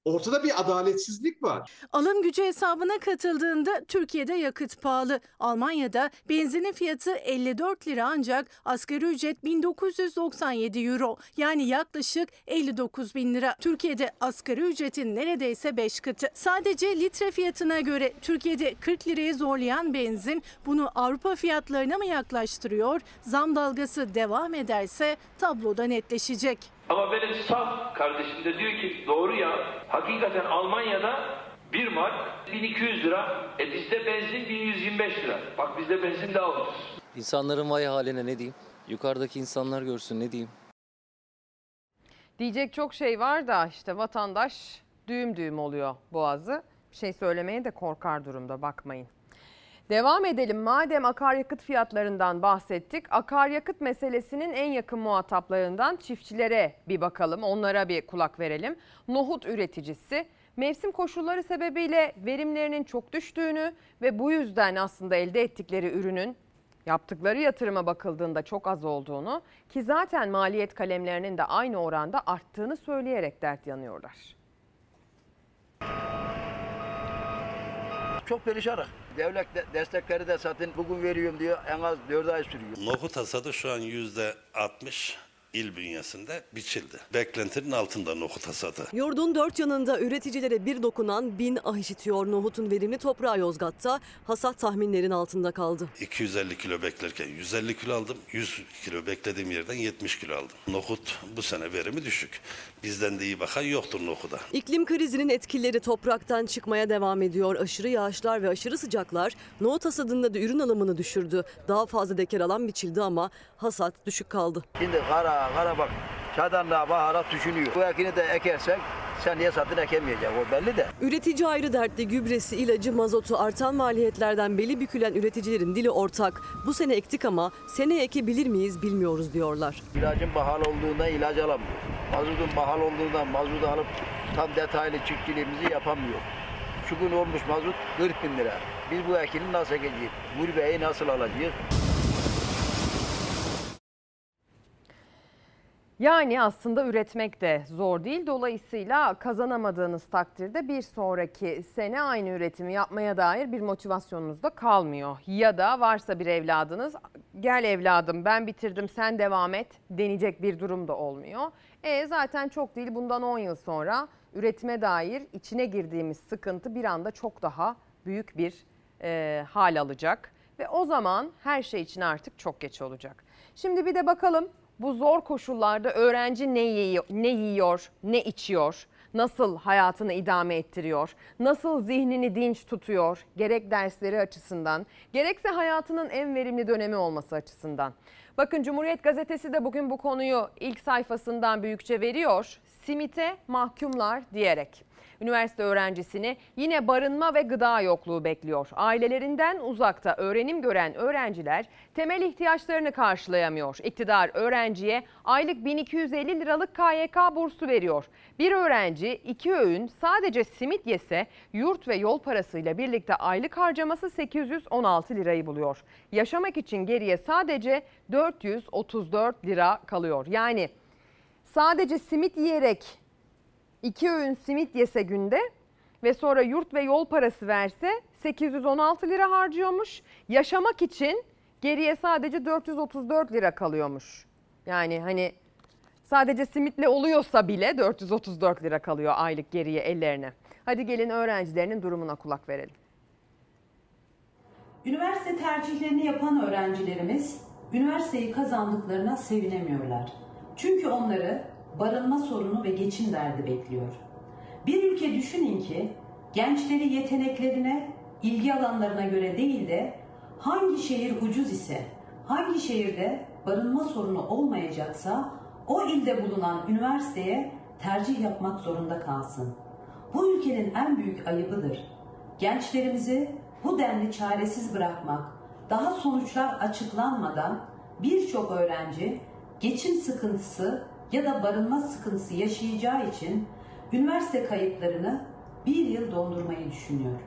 ortada bir adaletsizlik var. Alım gücü hesabına katıldığında Türkiye'de yakıt pahalı. Almanya'da benzinin fiyatı 54 lira ancak asgari ücret 1997 euro. Yani yaklaşık 59 bin lira. Türkiye'de asgari ücretin neredeyse 5 katı. Sadece litre fiyatına göre Türkiye'de 40 liraya zorlayan benzin bunu Avrupa fiyatlarına mı yaklaştırıyor? Zam dalgası devam ederse tabloda netleşecek. Ama benim saf kardeşim de diyor ki doğru ya hakikaten Almanya'da bir mark 1200 lira e bizde benzin 1125 lira. Bak bizde benzin daha ucuz. İnsanların vay haline ne diyeyim? Yukarıdaki insanlar görsün ne diyeyim? Diyecek çok şey var da işte vatandaş düğüm düğüm oluyor boğazı. Bir şey söylemeye de korkar durumda bakmayın. Devam edelim. Madem akaryakıt fiyatlarından bahsettik, akaryakıt meselesinin en yakın muhataplarından çiftçilere bir bakalım. Onlara bir kulak verelim. Nohut üreticisi mevsim koşulları sebebiyle verimlerinin çok düştüğünü ve bu yüzden aslında elde ettikleri ürünün yaptıkları yatırıma bakıldığında çok az olduğunu ki zaten maliyet kalemlerinin de aynı oranda arttığını söyleyerek dert yanıyorlar. Çok perişanız. Devlet de- destekleri de satın bugün veriyorum diyor en az 4 ay sürüyor. Nohut hasadı şu an yüzde 60 il bünyesinde biçildi. Beklentinin altında nohut hasadı. Yurdun dört yanında üreticilere bir dokunan bin ah işitiyor. Nohutun verimli toprağı Yozgat'ta hasat tahminlerin altında kaldı. 250 kilo beklerken 150 kilo aldım. 100 kilo beklediğim yerden 70 kilo aldım. Nohut bu sene verimi düşük. Bizden de iyi bakan yoktur nohuda. İklim krizinin etkileri topraktan çıkmaya devam ediyor. Aşırı yağışlar ve aşırı sıcaklar nohut hasadında da ürün alımını düşürdü. Daha fazla deker alan biçildi ama hasat düşük kaldı. Şimdi kara kara bak çadanla baharat düşünüyor. Bu ekini de ekersek sen niye satın ekemeyecek o belli de. Üretici ayrı dertli gübresi, ilacı, mazotu artan maliyetlerden beli bükülen üreticilerin dili ortak. Bu sene ektik ama seneye ekebilir miyiz bilmiyoruz diyorlar. İlacın pahalı olduğundan ilaç alamıyor. Mazotun pahalı olduğundan mazotu alıp tam detaylı çiftçiliğimizi yapamıyor. Şu gün olmuş mazot 40 bin lira. Biz bu ekini nasıl ekeceğiz? Gurbeyi nasıl alacağız? Yani aslında üretmek de zor değil. Dolayısıyla kazanamadığınız takdirde bir sonraki sene aynı üretimi yapmaya dair bir motivasyonunuz da kalmıyor. Ya da varsa bir evladınız gel evladım ben bitirdim sen devam et denecek bir durum da olmuyor. E zaten çok değil bundan 10 yıl sonra üretime dair içine girdiğimiz sıkıntı bir anda çok daha büyük bir e, hal alacak. Ve o zaman her şey için artık çok geç olacak. Şimdi bir de bakalım bu zor koşullarda öğrenci ne yiyor, ne yiyor, ne içiyor, nasıl hayatını idame ettiriyor, nasıl zihnini dinç tutuyor gerek dersleri açısından, gerekse hayatının en verimli dönemi olması açısından. Bakın Cumhuriyet Gazetesi de bugün bu konuyu ilk sayfasından büyükçe veriyor. Simite mahkumlar diyerek. Üniversite öğrencisini yine barınma ve gıda yokluğu bekliyor. Ailelerinden uzakta öğrenim gören öğrenciler temel ihtiyaçlarını karşılayamıyor. İktidar öğrenciye aylık 1250 liralık KYK bursu veriyor. Bir öğrenci iki öğün sadece simit yese yurt ve yol parasıyla birlikte aylık harcaması 816 lirayı buluyor. Yaşamak için geriye sadece 434 lira kalıyor. Yani sadece simit yiyerek iki öğün simit yese günde ve sonra yurt ve yol parası verse 816 lira harcıyormuş. Yaşamak için geriye sadece 434 lira kalıyormuş. Yani hani sadece simitle oluyorsa bile 434 lira kalıyor aylık geriye ellerine. Hadi gelin öğrencilerinin durumuna kulak verelim. Üniversite tercihlerini yapan öğrencilerimiz üniversiteyi kazandıklarına sevinemiyorlar. Çünkü onları barınma sorunu ve geçim derdi bekliyor. Bir ülke düşünün ki gençleri yeteneklerine, ilgi alanlarına göre değil de hangi şehir ucuz ise, hangi şehirde barınma sorunu olmayacaksa o ilde bulunan üniversiteye tercih yapmak zorunda kalsın. Bu ülkenin en büyük ayıbıdır. Gençlerimizi bu denli çaresiz bırakmak, daha sonuçlar açıklanmadan birçok öğrenci geçim sıkıntısı ya da barınma sıkıntısı yaşayacağı için üniversite kayıtlarını bir yıl dondurmayı düşünüyor.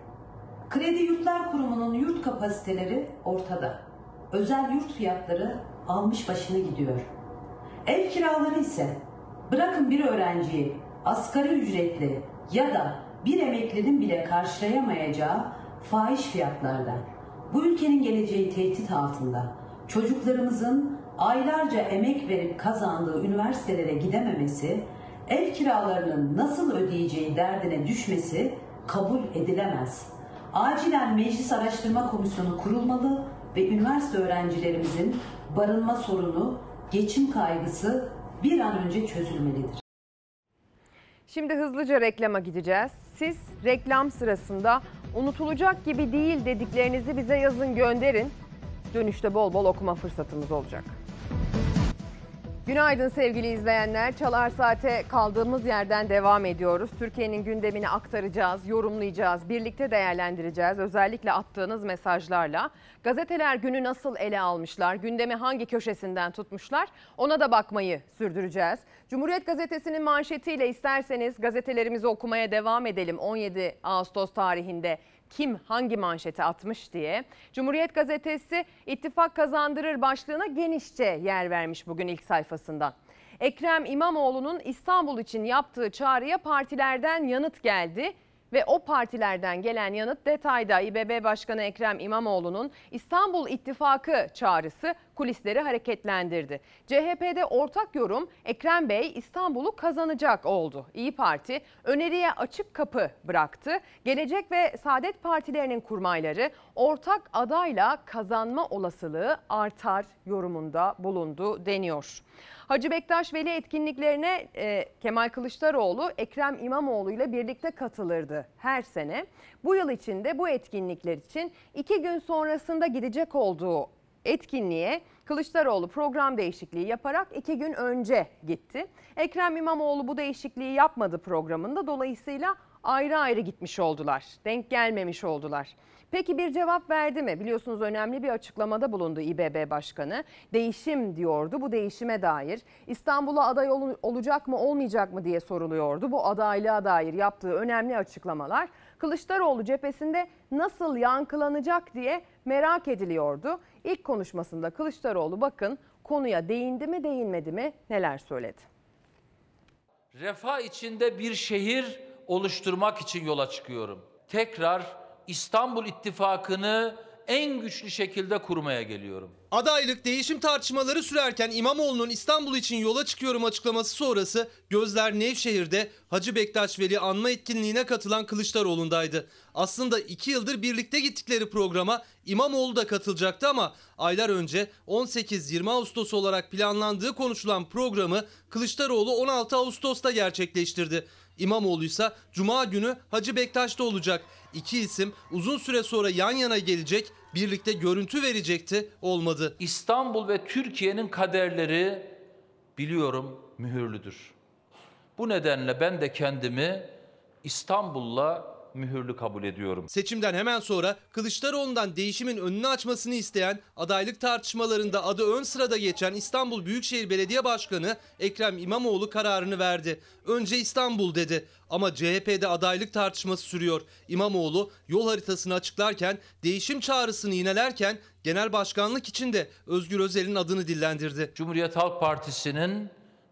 Kredi Yurtlar Kurumu'nun yurt kapasiteleri ortada. Özel yurt fiyatları almış başını gidiyor. Ev kiraları ise bırakın bir öğrenciyi asgari ücretli ya da bir emeklinin bile karşılayamayacağı fahiş fiyatlarda. Bu ülkenin geleceği tehdit altında. Çocuklarımızın aylarca emek verip kazandığı üniversitelere gidememesi, ev kiralarının nasıl ödeyeceği derdine düşmesi kabul edilemez. Acilen Meclis Araştırma Komisyonu kurulmalı ve üniversite öğrencilerimizin barınma sorunu, geçim kaygısı bir an önce çözülmelidir. Şimdi hızlıca reklama gideceğiz. Siz reklam sırasında unutulacak gibi değil dediklerinizi bize yazın gönderin. Dönüşte bol bol okuma fırsatımız olacak. Günaydın sevgili izleyenler. Çalar Saat'e kaldığımız yerden devam ediyoruz. Türkiye'nin gündemini aktaracağız, yorumlayacağız, birlikte değerlendireceğiz. Özellikle attığınız mesajlarla. Gazeteler günü nasıl ele almışlar, gündemi hangi köşesinden tutmuşlar ona da bakmayı sürdüreceğiz. Cumhuriyet Gazetesi'nin manşetiyle isterseniz gazetelerimizi okumaya devam edelim 17 Ağustos tarihinde kim hangi manşeti atmış diye. Cumhuriyet Gazetesi ittifak kazandırır başlığına genişçe yer vermiş bugün ilk sayfasından. Ekrem İmamoğlu'nun İstanbul için yaptığı çağrıya partilerden yanıt geldi ve o partilerden gelen yanıt detayda İBB Başkanı Ekrem İmamoğlu'nun İstanbul İttifakı çağrısı kulisleri hareketlendirdi. CHP'de ortak yorum Ekrem Bey İstanbul'u kazanacak oldu. İyi Parti öneriye açık kapı bıraktı. Gelecek ve Saadet Partilerinin kurmayları ortak adayla kazanma olasılığı artar yorumunda bulundu deniyor. Hacı Bektaş Veli etkinliklerine e, Kemal Kılıçdaroğlu Ekrem İmamoğlu ile birlikte katılırdı her sene. Bu yıl içinde bu etkinlikler için iki gün sonrasında gidecek olduğu etkinliğe Kılıçdaroğlu program değişikliği yaparak iki gün önce gitti. Ekrem İmamoğlu bu değişikliği yapmadı programında dolayısıyla ayrı ayrı gitmiş oldular. Denk gelmemiş oldular. Peki bir cevap verdi mi? Biliyorsunuz önemli bir açıklamada bulundu İBB Başkanı. Değişim diyordu bu değişime dair. İstanbul'a aday ol- olacak mı olmayacak mı diye soruluyordu. Bu adaylığa dair yaptığı önemli açıklamalar Kılıçdaroğlu cephesinde nasıl yankılanacak diye merak ediliyordu. İlk konuşmasında Kılıçdaroğlu bakın konuya değindi mi değinmedi mi neler söyledi? refah içinde bir şehir oluşturmak için yola çıkıyorum. Tekrar İstanbul İttifakı'nı en güçlü şekilde kurmaya geliyorum. Adaylık değişim tartışmaları sürerken İmamoğlu'nun İstanbul için yola çıkıyorum açıklaması sonrası gözler Nevşehir'de Hacı Bektaş Veli anma etkinliğine katılan Kılıçdaroğlu'ndaydı. Aslında iki yıldır birlikte gittikleri programa İmamoğlu da katılacaktı ama aylar önce 18-20 Ağustos olarak planlandığı konuşulan programı Kılıçdaroğlu 16 Ağustos'ta gerçekleştirdi. İmamoğlu ise Cuma günü Hacı Bektaş'ta olacak. İki isim uzun süre sonra yan yana gelecek, birlikte görüntü verecekti, olmadı. İstanbul ve Türkiye'nin kaderleri biliyorum mühürlüdür. Bu nedenle ben de kendimi İstanbul'la mühürlü kabul ediyorum. Seçimden hemen sonra Kılıçdaroğlu'ndan değişimin önünü açmasını isteyen, adaylık tartışmalarında adı ön sırada geçen İstanbul Büyükşehir Belediye Başkanı Ekrem İmamoğlu kararını verdi. Önce İstanbul dedi ama CHP'de adaylık tartışması sürüyor. İmamoğlu yol haritasını açıklarken, değişim çağrısını yinelerken genel başkanlık için de Özgür Özel'in adını dillendirdi. Cumhuriyet Halk Partisi'nin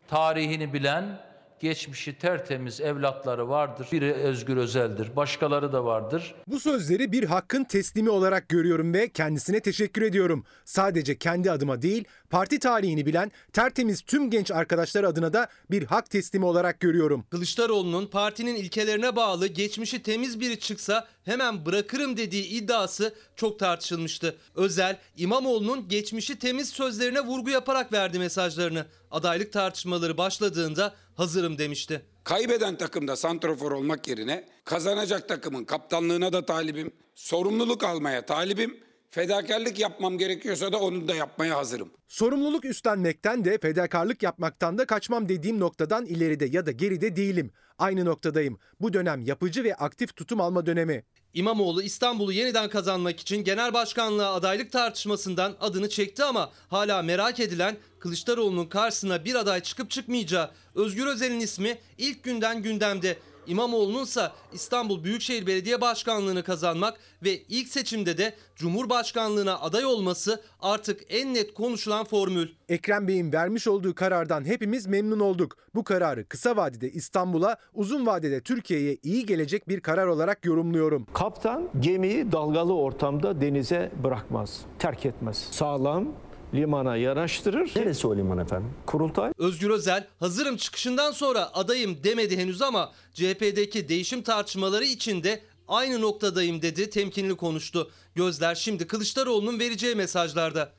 tarihini bilen geçmişi tertemiz evlatları vardır. Biri Özgür Özel'dir, başkaları da vardır. Bu sözleri bir hakkın teslimi olarak görüyorum ve kendisine teşekkür ediyorum. Sadece kendi adıma değil, parti tarihini bilen tertemiz tüm genç arkadaşlar adına da bir hak teslimi olarak görüyorum. Kılıçdaroğlu'nun partinin ilkelerine bağlı geçmişi temiz biri çıksa hemen bırakırım dediği iddiası çok tartışılmıştı. Özel, İmamoğlu'nun geçmişi temiz sözlerine vurgu yaparak verdi mesajlarını. Adaylık tartışmaları başladığında hazırım demişti. Kaybeden takımda santrofor olmak yerine kazanacak takımın kaptanlığına da talibim. Sorumluluk almaya talibim. Fedakarlık yapmam gerekiyorsa da onu da yapmaya hazırım. Sorumluluk üstlenmekten de fedakarlık yapmaktan da kaçmam dediğim noktadan ileride ya da geride değilim. Aynı noktadayım. Bu dönem yapıcı ve aktif tutum alma dönemi. İmamoğlu İstanbul'u yeniden kazanmak için genel başkanlığa adaylık tartışmasından adını çekti ama hala merak edilen Kılıçdaroğlu'nun karşısına bir aday çıkıp çıkmayacağı. Özgür Özel'in ismi ilk günden gündemde. İmamoğlu'nun ise İstanbul Büyükşehir Belediye Başkanlığı'nı kazanmak ve ilk seçimde de Cumhurbaşkanlığına aday olması artık en net konuşulan formül. Ekrem Bey'in vermiş olduğu karardan hepimiz memnun olduk. Bu kararı kısa vadede İstanbul'a, uzun vadede Türkiye'ye iyi gelecek bir karar olarak yorumluyorum. Kaptan gemiyi dalgalı ortamda denize bırakmaz, terk etmez. Sağlam limana yanaştırır. Neresi o liman efendim? Kurultay. Özgür Özel hazırım çıkışından sonra adayım demedi henüz ama CHP'deki değişim tartışmaları içinde aynı noktadayım dedi temkinli konuştu. Gözler şimdi Kılıçdaroğlu'nun vereceği mesajlarda.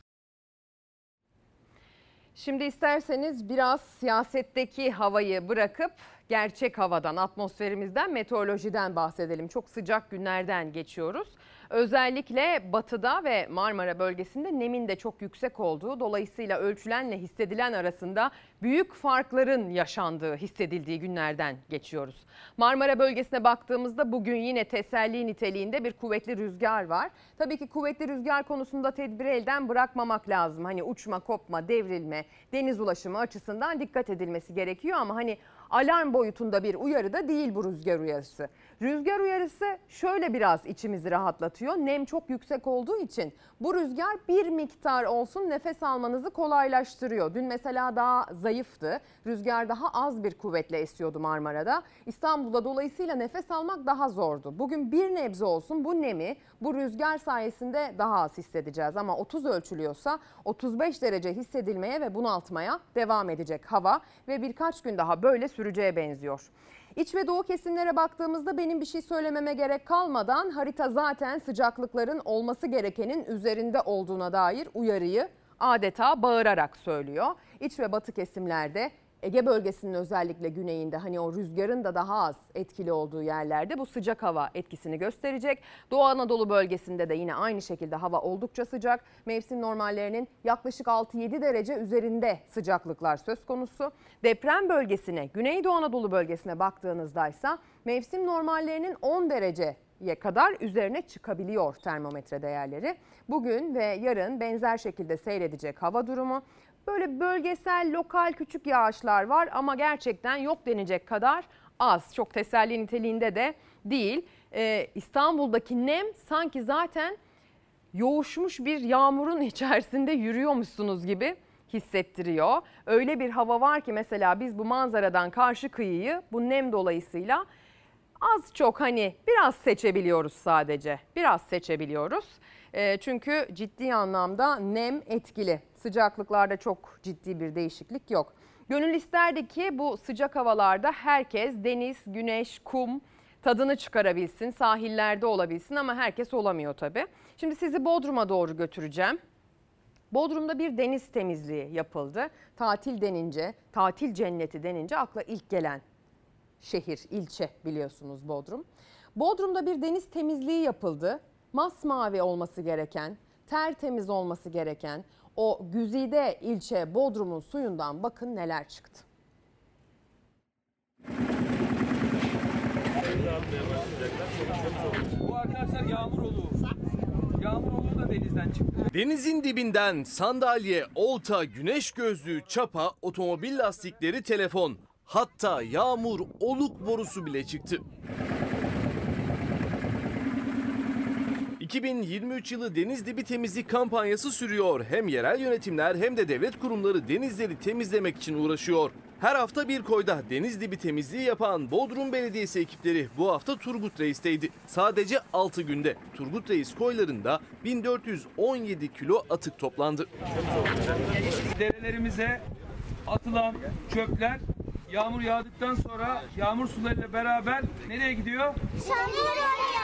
Şimdi isterseniz biraz siyasetteki havayı bırakıp gerçek havadan, atmosferimizden, meteorolojiden bahsedelim. Çok sıcak günlerden geçiyoruz. Özellikle batıda ve Marmara bölgesinde nemin de çok yüksek olduğu dolayısıyla ölçülenle hissedilen arasında büyük farkların yaşandığı hissedildiği günlerden geçiyoruz. Marmara bölgesine baktığımızda bugün yine teselli niteliğinde bir kuvvetli rüzgar var. Tabii ki kuvvetli rüzgar konusunda tedbiri elden bırakmamak lazım. Hani uçma, kopma, devrilme, deniz ulaşımı açısından dikkat edilmesi gerekiyor ama hani alarm boyutunda bir uyarı da değil bu rüzgar uyarısı. Rüzgar uyarısı şöyle biraz içimizi rahatlatıyor. Nem çok yüksek olduğu için bu rüzgar bir miktar olsun nefes almanızı kolaylaştırıyor. Dün mesela daha zayıftı. Rüzgar daha az bir kuvvetle esiyordu Marmara'da. İstanbul'da dolayısıyla nefes almak daha zordu. Bugün bir nebze olsun bu nemi bu rüzgar sayesinde daha az hissedeceğiz. Ama 30 ölçülüyorsa 35 derece hissedilmeye ve bunaltmaya devam edecek hava ve birkaç gün daha böyle süreceğe benziyor. İç ve doğu kesimlere baktığımızda benim bir şey söylememe gerek kalmadan harita zaten sıcaklıkların olması gerekenin üzerinde olduğuna dair uyarıyı adeta bağırarak söylüyor. İç ve batı kesimlerde Ege bölgesinin özellikle güneyinde hani o rüzgarın da daha az etkili olduğu yerlerde bu sıcak hava etkisini gösterecek. Doğu Anadolu bölgesinde de yine aynı şekilde hava oldukça sıcak. Mevsim normallerinin yaklaşık 6-7 derece üzerinde sıcaklıklar söz konusu. Deprem bölgesine, Güneydoğu Anadolu bölgesine baktığınızda ise mevsim normallerinin 10 derece kadar üzerine çıkabiliyor termometre değerleri. Bugün ve yarın benzer şekilde seyredecek hava durumu. Böyle bölgesel, lokal küçük yağışlar var ama gerçekten yok denecek kadar az. Çok teselli niteliğinde de değil. Ee, İstanbul'daki nem sanki zaten yoğuşmuş bir yağmurun içerisinde yürüyormuşsunuz gibi hissettiriyor. Öyle bir hava var ki mesela biz bu manzaradan karşı kıyıyı bu nem dolayısıyla az çok hani biraz seçebiliyoruz sadece. Biraz seçebiliyoruz. E, çünkü ciddi anlamda nem etkili. Sıcaklıklarda çok ciddi bir değişiklik yok. Gönül isterdi ki bu sıcak havalarda herkes deniz, güneş, kum tadını çıkarabilsin, sahillerde olabilsin ama herkes olamıyor tabii. Şimdi sizi Bodrum'a doğru götüreceğim. Bodrum'da bir deniz temizliği yapıldı. Tatil denince, tatil cenneti denince akla ilk gelen şehir, ilçe biliyorsunuz Bodrum. Bodrum'da bir deniz temizliği yapıldı. Masmavi olması gereken, tertemiz olması gereken o güzide ilçe Bodrum'un suyundan bakın neler çıktı. Bu arkadaşlar yağmur oluğu. Yağmur oluğu da denizden çıktı. Denizin dibinden sandalye, olta, güneş gözlüğü, çapa, otomobil lastikleri, telefon. Hatta yağmur oluk borusu bile çıktı. 2023 yılı deniz dibi temizlik kampanyası sürüyor. Hem yerel yönetimler hem de devlet kurumları denizleri temizlemek için uğraşıyor. Her hafta bir koyda deniz dibi temizliği yapan Bodrum Belediyesi ekipleri bu hafta Turgut Reis'teydi. Sadece 6 günde Turgut Reis koylarında 1417 kilo atık toplandı. Derelerimize atılan çöpler yağmur yağdıktan sonra yağmur sularıyla beraber nereye gidiyor?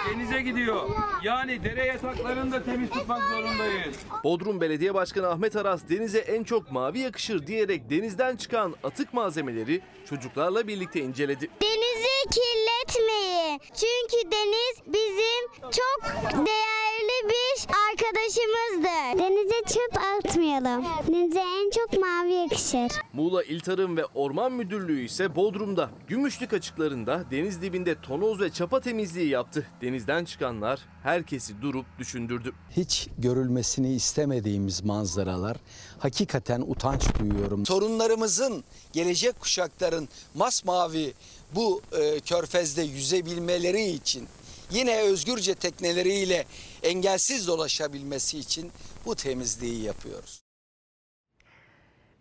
Denize gidiyor. Yani dere yataklarını da temiz tutmak zorundayız. Bodrum Belediye Başkanı Ahmet Aras denize en çok mavi yakışır diyerek denizden çıkan atık malzemeleri çocuklarla birlikte inceledi. Denizi kirletmeyin. Çünkü deniz bizim çok değerli bir arkadaşımızdır. Denize çöp atmayalım. Denize en çok mavi yakışır. Muğla İl Tarım ve Orman Müdürlüğü ise Bodrum'da Gümüşlük açıklarında deniz dibinde tonoz ve çapa temizliği yaptı. Denizden çıkanlar herkesi durup düşündürdü. hiç görülmesini istemediğimiz manzaralar. Hakikaten utanç duyuyorum. Torunlarımızın, gelecek kuşakların masmavi bu e, körfezde yüzebilmeleri için yine özgürce tekneleriyle engelsiz dolaşabilmesi için bu temizliği yapıyoruz.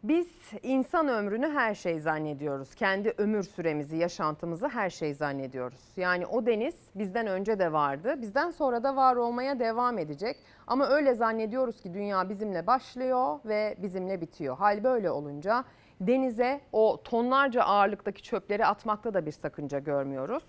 Biz insan ömrünü her şey zannediyoruz. Kendi ömür süremizi, yaşantımızı her şey zannediyoruz. Yani o deniz bizden önce de vardı, bizden sonra da var olmaya devam edecek. Ama öyle zannediyoruz ki dünya bizimle başlıyor ve bizimle bitiyor. Hal böyle olunca denize o tonlarca ağırlıktaki çöpleri atmakta da bir sakınca görmüyoruz.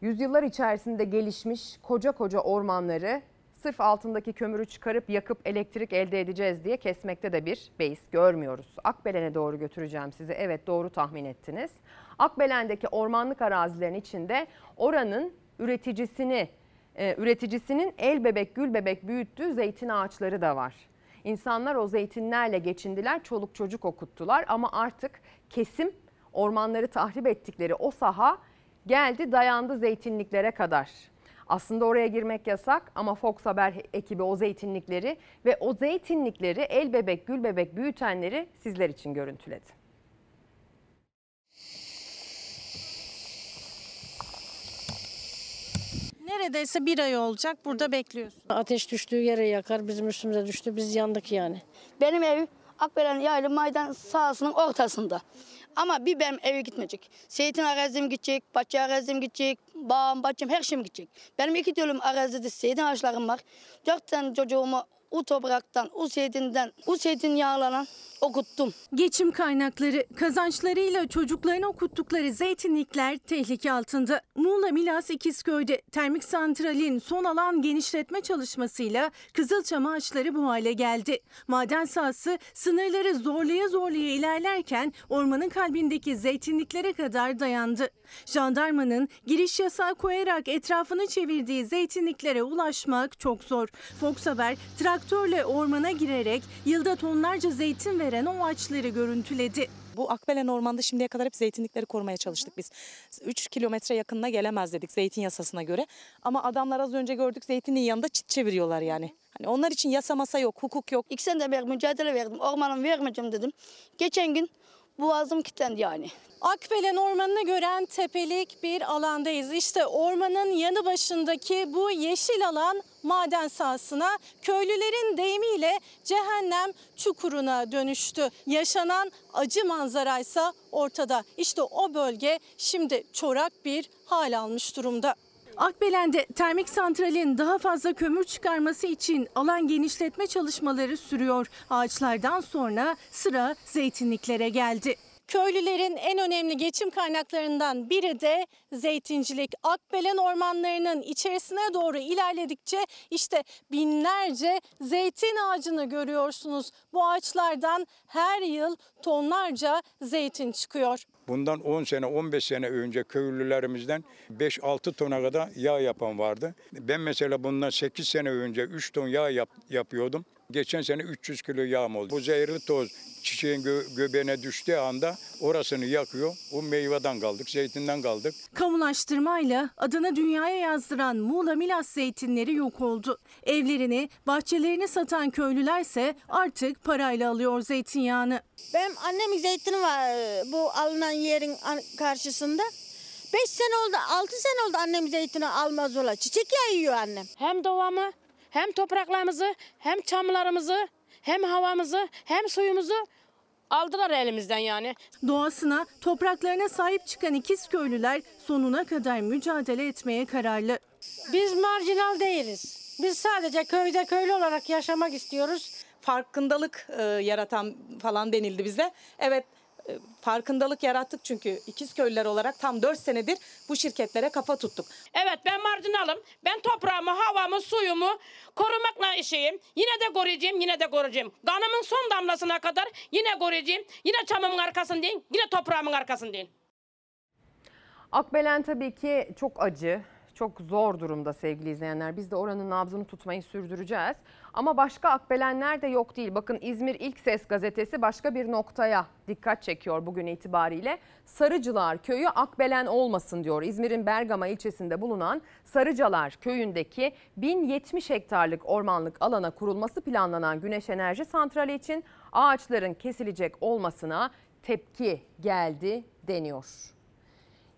Yüzyıllar içerisinde gelişmiş koca koca ormanları sırf altındaki kömürü çıkarıp yakıp elektrik elde edeceğiz diye kesmekte de bir beis görmüyoruz. Akbelen'e doğru götüreceğim sizi. Evet doğru tahmin ettiniz. Akbelen'deki ormanlık arazilerin içinde oranın üreticisini, e, üreticisinin el bebek gül bebek büyüttüğü zeytin ağaçları da var. İnsanlar o zeytinlerle geçindiler, çoluk çocuk okuttular ama artık kesim ormanları tahrip ettikleri o saha geldi dayandı zeytinliklere kadar. Aslında oraya girmek yasak ama Fox Haber ekibi o zeytinlikleri ve o zeytinlikleri el bebek gül bebek büyütenleri sizler için görüntüledi. Neredeyse bir ay olacak burada bekliyorsun. Ateş düştüğü yere yakar, bizim üstümüze düştü, biz yandık yani. Benim ev Akbelen Yaylı Maydan sahasının ortasında. Ama bir benim eve gitmeyecek. Zeytin arazim gidecek, bahçe arazim gidecek, bağım, bahçem her şeyim gidecek. Benim iki dönüm arazide zeytin ağaçlarım var. Dört tane çocuğumu o topraktan, o zeytinden, o zeytin yağlanan okuttum. Geçim kaynakları, kazançlarıyla çocuklarını okuttukları zeytinlikler tehlike altında. Muğla Milas İkizköy'de termik santralin son alan genişletme çalışmasıyla Kızılçam ağaçları bu hale geldi. Maden sahası sınırları zorlaya zorlaya ilerlerken ormanın kalbindeki zeytinliklere kadar dayandı. Jandarmanın giriş yasağı koyarak etrafını çevirdiği zeytinliklere ulaşmak çok zor. Fox Haber traktörle ormana girerek yılda tonlarca zeytin veren o ağaçları görüntüledi. Bu Akbelen Ormanı'nda şimdiye kadar hep zeytinlikleri korumaya çalıştık biz. 3 kilometre yakınına gelemez dedik zeytin yasasına göre. Ama adamlar az önce gördük zeytinin yanında çit çeviriyorlar yani. Hani onlar için yasa masa yok, hukuk yok. İki sene de mücadele verdim. Ormanımı vermeyeceğim dedim. Geçen gün boğazım kilitlendi yani. Akbelen Ormanı'nı gören tepelik bir alandayız. İşte ormanın yanı başındaki bu yeşil alan maden sahasına köylülerin deyimiyle cehennem çukuruna dönüştü. Yaşanan acı manzaraysa ortada. İşte o bölge şimdi çorak bir hal almış durumda. Akbelen'de termik santralin daha fazla kömür çıkarması için alan genişletme çalışmaları sürüyor. Ağaçlardan sonra sıra zeytinliklere geldi. Köylülerin en önemli geçim kaynaklarından biri de zeytincilik. Akbelen ormanlarının içerisine doğru ilerledikçe işte binlerce zeytin ağacını görüyorsunuz. Bu ağaçlardan her yıl tonlarca zeytin çıkıyor. Bundan 10 sene 15 sene önce köylülerimizden 5-6 tona kadar yağ yapan vardı. Ben mesela bundan 8 sene önce 3 ton yağ yap- yapıyordum. Geçen sene 300 kilo yağım oldu. Bu zehirli toz çiçeğin gö- göbeğine düştüğü anda orasını yakıyor. O meyveden kaldık, zeytinden kaldık. Kamulaştırmayla adını dünyaya yazdıran Muğla Milas zeytinleri yok oldu. Evlerini, bahçelerini satan köylülerse artık parayla alıyor zeytinyağını. Benim annemin zeytini var e, bu alınan yerin karşısında. 5 sene oldu, 6 sene oldu annem zeytini almaz ola. Çiçek yağı yiyor annem. Hem doğamı, hem topraklarımızı, hem çamlarımızı, hem havamızı, hem suyumuzu aldılar elimizden yani. Doğasına, topraklarına sahip çıkan ikiz köylüler sonuna kadar mücadele etmeye kararlı. Biz marjinal değiliz. Biz sadece köyde köylü olarak yaşamak istiyoruz. Farkındalık e, yaratan falan denildi bize. Evet farkındalık yarattık çünkü ikiz köylüler olarak tam 4 senedir bu şirketlere kafa tuttuk. Evet ben marjinalım. Ben toprağımı, havamı, suyumu korumakla işeyim. Yine de koruyacağım, yine de koruyacağım. Kanımın son damlasına kadar yine koruyacağım. Yine çamımın arkasındayım, yine toprağımın arkasındayım. Akbelen tabii ki çok acı, çok zor durumda sevgili izleyenler. Biz de oranın nabzını tutmayı sürdüreceğiz. Ama başka akbelenler de yok değil. Bakın İzmir İlk Ses gazetesi başka bir noktaya dikkat çekiyor bugün itibariyle. Sarıcılar köyü akbelen olmasın diyor. İzmir'in Bergama ilçesinde bulunan Sarıcalar köyündeki 1070 hektarlık ormanlık alana kurulması planlanan güneş enerji santrali için ağaçların kesilecek olmasına tepki geldi deniyor.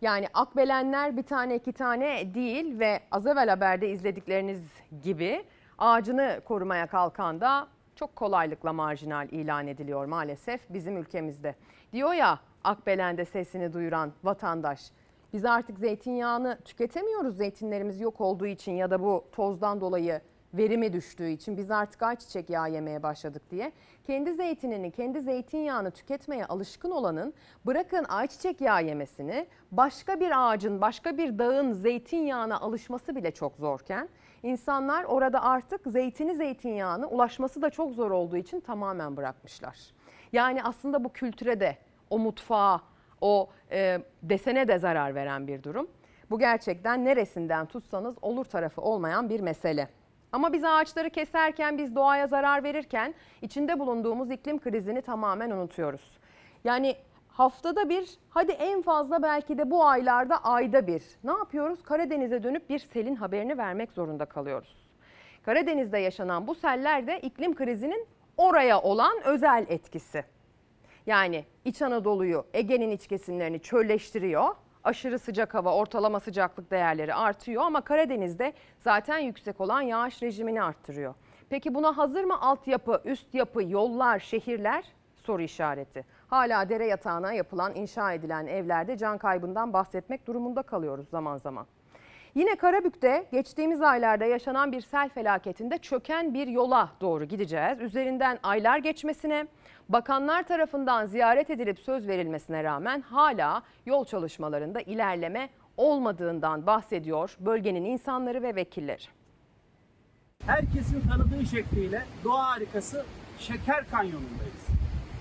Yani akbelenler bir tane iki tane değil ve az evvel haberde izledikleriniz gibi ağacını korumaya kalkan da çok kolaylıkla marjinal ilan ediliyor maalesef bizim ülkemizde. Diyor ya Akbelen'de sesini duyuran vatandaş biz artık zeytinyağını tüketemiyoruz zeytinlerimiz yok olduğu için ya da bu tozdan dolayı verimi düştüğü için biz artık ayçiçek yağı yemeye başladık diye. Kendi zeytinini, kendi zeytinyağını tüketmeye alışkın olanın bırakın ayçiçek yağı yemesini başka bir ağacın, başka bir dağın zeytinyağına alışması bile çok zorken insanlar orada artık zeytini zeytinyağını ulaşması da çok zor olduğu için tamamen bırakmışlar. Yani aslında bu kültüre de o mutfağa, o e, desene de zarar veren bir durum. Bu gerçekten neresinden tutsanız olur tarafı olmayan bir mesele. Ama biz ağaçları keserken, biz doğaya zarar verirken içinde bulunduğumuz iklim krizini tamamen unutuyoruz. Yani haftada bir, hadi en fazla belki de bu aylarda ayda bir. Ne yapıyoruz? Karadeniz'e dönüp bir selin haberini vermek zorunda kalıyoruz. Karadeniz'de yaşanan bu seller de iklim krizinin oraya olan özel etkisi. Yani İç Anadolu'yu, Ege'nin iç kesimlerini çölleştiriyor. Aşırı sıcak hava, ortalama sıcaklık değerleri artıyor ama Karadeniz'de zaten yüksek olan yağış rejimini arttırıyor. Peki buna hazır mı altyapı, üst yapı, yollar, şehirler? Soru işareti. Hala dere yatağına yapılan, inşa edilen evlerde can kaybından bahsetmek durumunda kalıyoruz zaman zaman. Yine Karabük'te geçtiğimiz aylarda yaşanan bir sel felaketinde çöken bir yola doğru gideceğiz. Üzerinden aylar geçmesine, bakanlar tarafından ziyaret edilip söz verilmesine rağmen hala yol çalışmalarında ilerleme olmadığından bahsediyor bölgenin insanları ve vekilleri. herkesin tanıdığı şekliyle doğa harikası Şeker Kanyonu'ndayız.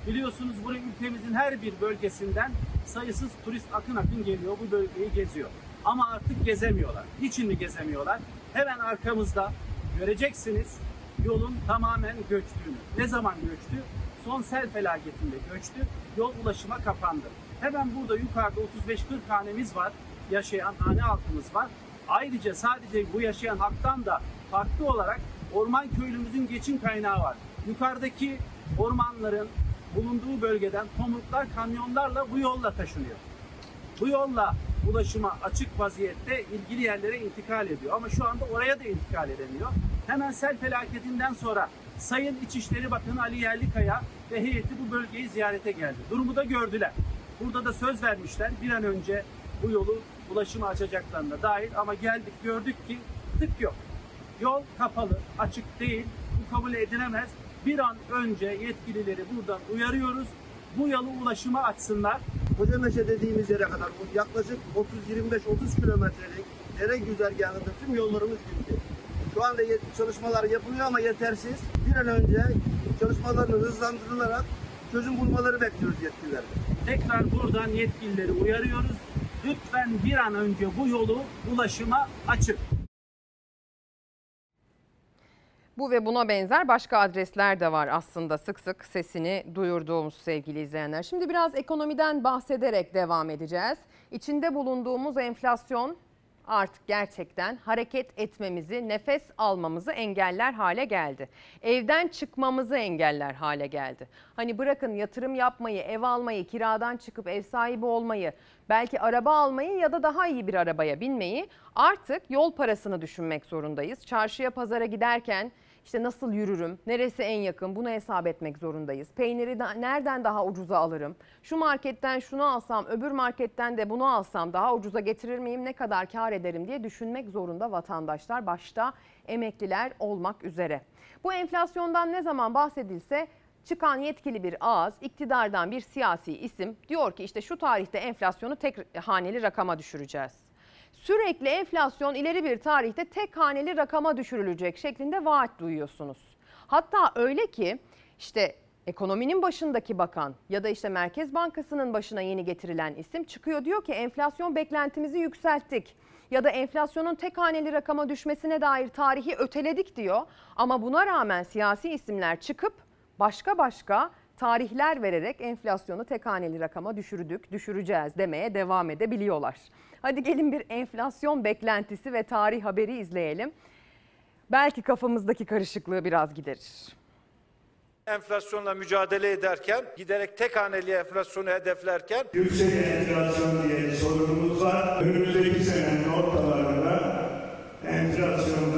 Biliyorsunuz buraya ülkemizin her bir bölgesinden sayısız turist akın akın geliyor bu bölgeyi geziyor. Ama artık gezemiyorlar. Niçin mi gezemiyorlar? Hemen arkamızda göreceksiniz yolun tamamen göçtüğünü. Ne zaman göçtü? Son sel felaketinde göçtü. Yol ulaşıma kapandı. Hemen burada yukarıda 35-40 hanemiz var. Yaşayan hane halkımız var. Ayrıca sadece bu yaşayan halktan da farklı olarak orman köylümüzün geçim kaynağı var. Yukarıdaki ormanların bulunduğu bölgeden tomruklar kamyonlarla bu yolla taşınıyor. Bu yolla ulaşıma açık vaziyette ilgili yerlere intikal ediyor. Ama şu anda oraya da intikal edemiyor. Hemen sel felaketinden sonra Sayın İçişleri Bakanı Ali Yerlikaya ve heyeti bu bölgeyi ziyarete geldi. Durumu da gördüler. Burada da söz vermişler bir an önce bu yolu ulaşıma açacaklarına dair ama geldik gördük ki tık yok. Yol kapalı, açık değil. Bu kabul edilemez. Bir an önce yetkilileri buradan uyarıyoruz. Bu yolu ulaşıma açsınlar. Kocameşe dediğimiz yere kadar yaklaşık 30-25-30 kilometrelik dere güzergahında tüm yollarımız gitti. Şu anda çalışmalar yapılıyor ama yetersiz. Bir an önce çalışmalarını hızlandırılarak çözüm bulmaları bekliyoruz yetkililerden. Tekrar buradan yetkilileri uyarıyoruz. Lütfen bir an önce bu yolu ulaşıma açın. Bu ve buna benzer başka adresler de var aslında sık sık sesini duyurduğumuz sevgili izleyenler. Şimdi biraz ekonomiden bahsederek devam edeceğiz. İçinde bulunduğumuz enflasyon artık gerçekten hareket etmemizi, nefes almamızı engeller hale geldi. Evden çıkmamızı engeller hale geldi. Hani bırakın yatırım yapmayı, ev almayı, kiradan çıkıp ev sahibi olmayı, belki araba almayı ya da daha iyi bir arabaya binmeyi artık yol parasını düşünmek zorundayız. Çarşıya, pazara giderken işte nasıl yürürüm, neresi en yakın bunu hesap etmek zorundayız. Peyniri de nereden daha ucuza alırım? Şu marketten şunu alsam, öbür marketten de bunu alsam daha ucuza getirir miyim? Ne kadar kar ederim diye düşünmek zorunda vatandaşlar başta emekliler olmak üzere. Bu enflasyondan ne zaman bahsedilse çıkan yetkili bir ağız, iktidardan bir siyasi isim diyor ki işte şu tarihte enflasyonu tek haneli rakama düşüreceğiz sürekli enflasyon ileri bir tarihte tek haneli rakama düşürülecek şeklinde vaat duyuyorsunuz. Hatta öyle ki işte ekonominin başındaki bakan ya da işte Merkez Bankası'nın başına yeni getirilen isim çıkıyor diyor ki enflasyon beklentimizi yükselttik ya da enflasyonun tek haneli rakama düşmesine dair tarihi öteledik diyor. Ama buna rağmen siyasi isimler çıkıp başka başka tarihler vererek enflasyonu tek haneli rakama düşürdük, düşüreceğiz demeye devam edebiliyorlar. Hadi gelin bir enflasyon beklentisi ve tarih haberi izleyelim. Belki kafamızdaki karışıklığı biraz giderir. Enflasyonla mücadele ederken giderek tek haneli enflasyonu hedeflerken Yüksek enflasyon diye bir sorunumuz var. Önümüzdeki senenin ortalarında enflasyonda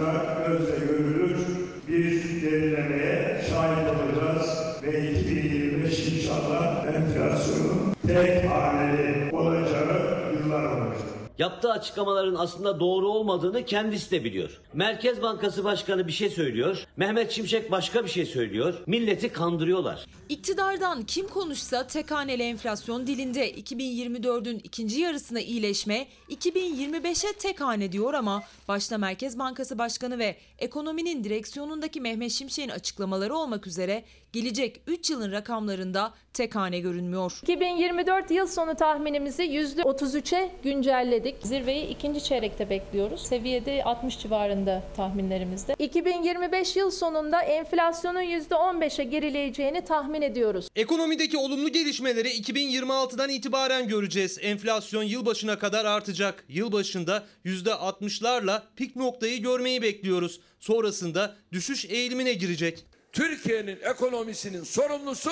Yaptığı açıklamaların aslında doğru olmadığını kendisi de biliyor. Merkez Bankası Başkanı bir şey söylüyor, Mehmet Şimşek başka bir şey söylüyor. Milleti kandırıyorlar. İktidardan kim konuşsa tek haneli enflasyon dilinde 2024'ün ikinci yarısına iyileşme, 2025'e tek hane diyor ama başta Merkez Bankası Başkanı ve ekonominin direksiyonundaki Mehmet Şimşek'in açıklamaları olmak üzere gelecek 3 yılın rakamlarında tek hane görünmüyor. 2024 yıl sonu tahminimizi %33'e güncelledik. Zirveyi ikinci çeyrekte bekliyoruz. Seviyede 60 civarında tahminlerimizde. 2025 yıl sonunda enflasyonun %15'e gerileyeceğini tahmin ediyoruz. Ekonomideki olumlu gelişmeleri 2026'dan itibaren göreceğiz. Enflasyon yılbaşına kadar artacak. Yılbaşında %60'larla pik noktayı görmeyi bekliyoruz. Sonrasında düşüş eğilimine girecek. Türkiye'nin ekonomisinin sorumlusu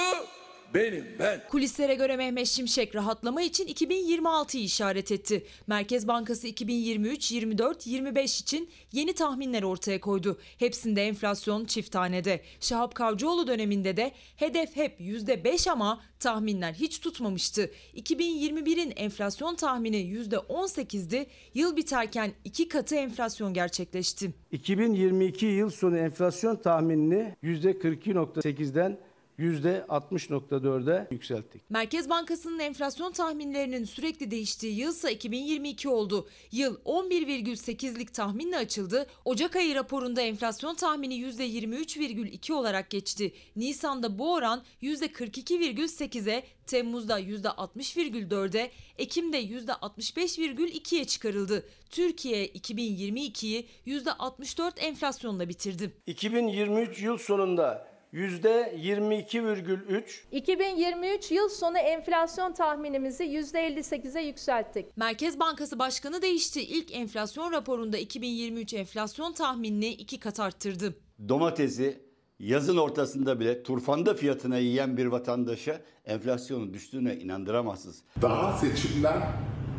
benim ben. Kulislere göre Mehmet Şimşek rahatlama için 2026'yı işaret etti. Merkez Bankası 2023, 24, 25 için yeni tahminler ortaya koydu. Hepsinde enflasyon çift tanede. Şahap Kavcıoğlu döneminde de hedef hep %5 ama tahminler hiç tutmamıştı. 2021'in enflasyon tahmini %18'di. Yıl biterken iki katı enflasyon gerçekleşti. 2022 yıl sonu enflasyon tahminini %42.8'den %60.4'e yükselttik. Merkez Bankası'nın enflasyon tahminlerinin sürekli değiştiği yılsa 2022 oldu. Yıl 11,8'lik tahminle açıldı. Ocak ayı raporunda enflasyon tahmini %23,2 olarak geçti. Nisan'da bu oran %42,8'e, Temmuz'da %60,4'e, Ekim'de %65,2'ye çıkarıldı. Türkiye 2022'yi %64 enflasyonla bitirdi. 2023 yıl sonunda %22,3 2023 yıl sonu enflasyon tahminimizi %58'e yükselttik. Merkez Bankası Başkanı değişti. İlk enflasyon raporunda 2023 enflasyon tahminini iki kat arttırdı. Domatesi Yazın ortasında bile turfanda fiyatına yiyen bir vatandaşa enflasyonun düştüğüne inandıramazsınız. Daha seçimden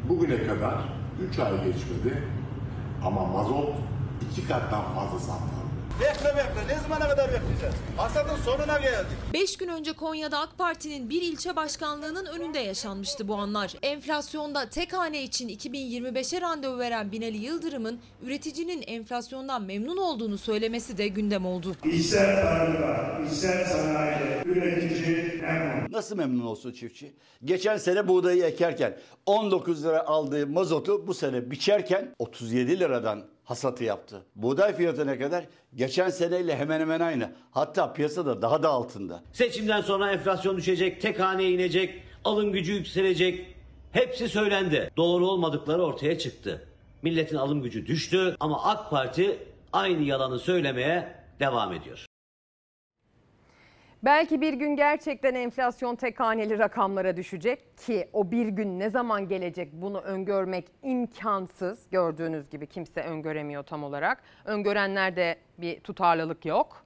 bugüne kadar 3 ay geçmedi ama mazot iki kattan fazla zamlandı. Bekle bekle ne zamana kadar bekleyeceğiz? Hasadın sonuna geldik. 5 gün önce Konya'da AK Parti'nin bir ilçe başkanlığının önünde yaşanmıştı bu anlar. Enflasyonda tek hane için 2025'e randevu veren Binali Yıldırım'ın üreticinin enflasyondan memnun olduğunu söylemesi de gündem oldu. İster tarımda, ister sanayide üretici memnun. Nasıl memnun olsun çiftçi? Geçen sene buğdayı ekerken 19 lira aldığı mazotu bu sene biçerken 37 liradan hasatı yaptı. Buğday fiyatı ne kadar? Geçen seneyle hemen hemen aynı. Hatta piyasada daha da altında. Seçimden sonra enflasyon düşecek, tek haneye inecek, alım gücü yükselecek. Hepsi söylendi. Doğru olmadıkları ortaya çıktı. Milletin alım gücü düştü ama AK Parti aynı yalanı söylemeye devam ediyor. Belki bir gün gerçekten enflasyon tek haneli rakamlara düşecek ki o bir gün ne zaman gelecek bunu öngörmek imkansız. Gördüğünüz gibi kimse öngöremiyor tam olarak. Öngörenlerde bir tutarlılık yok.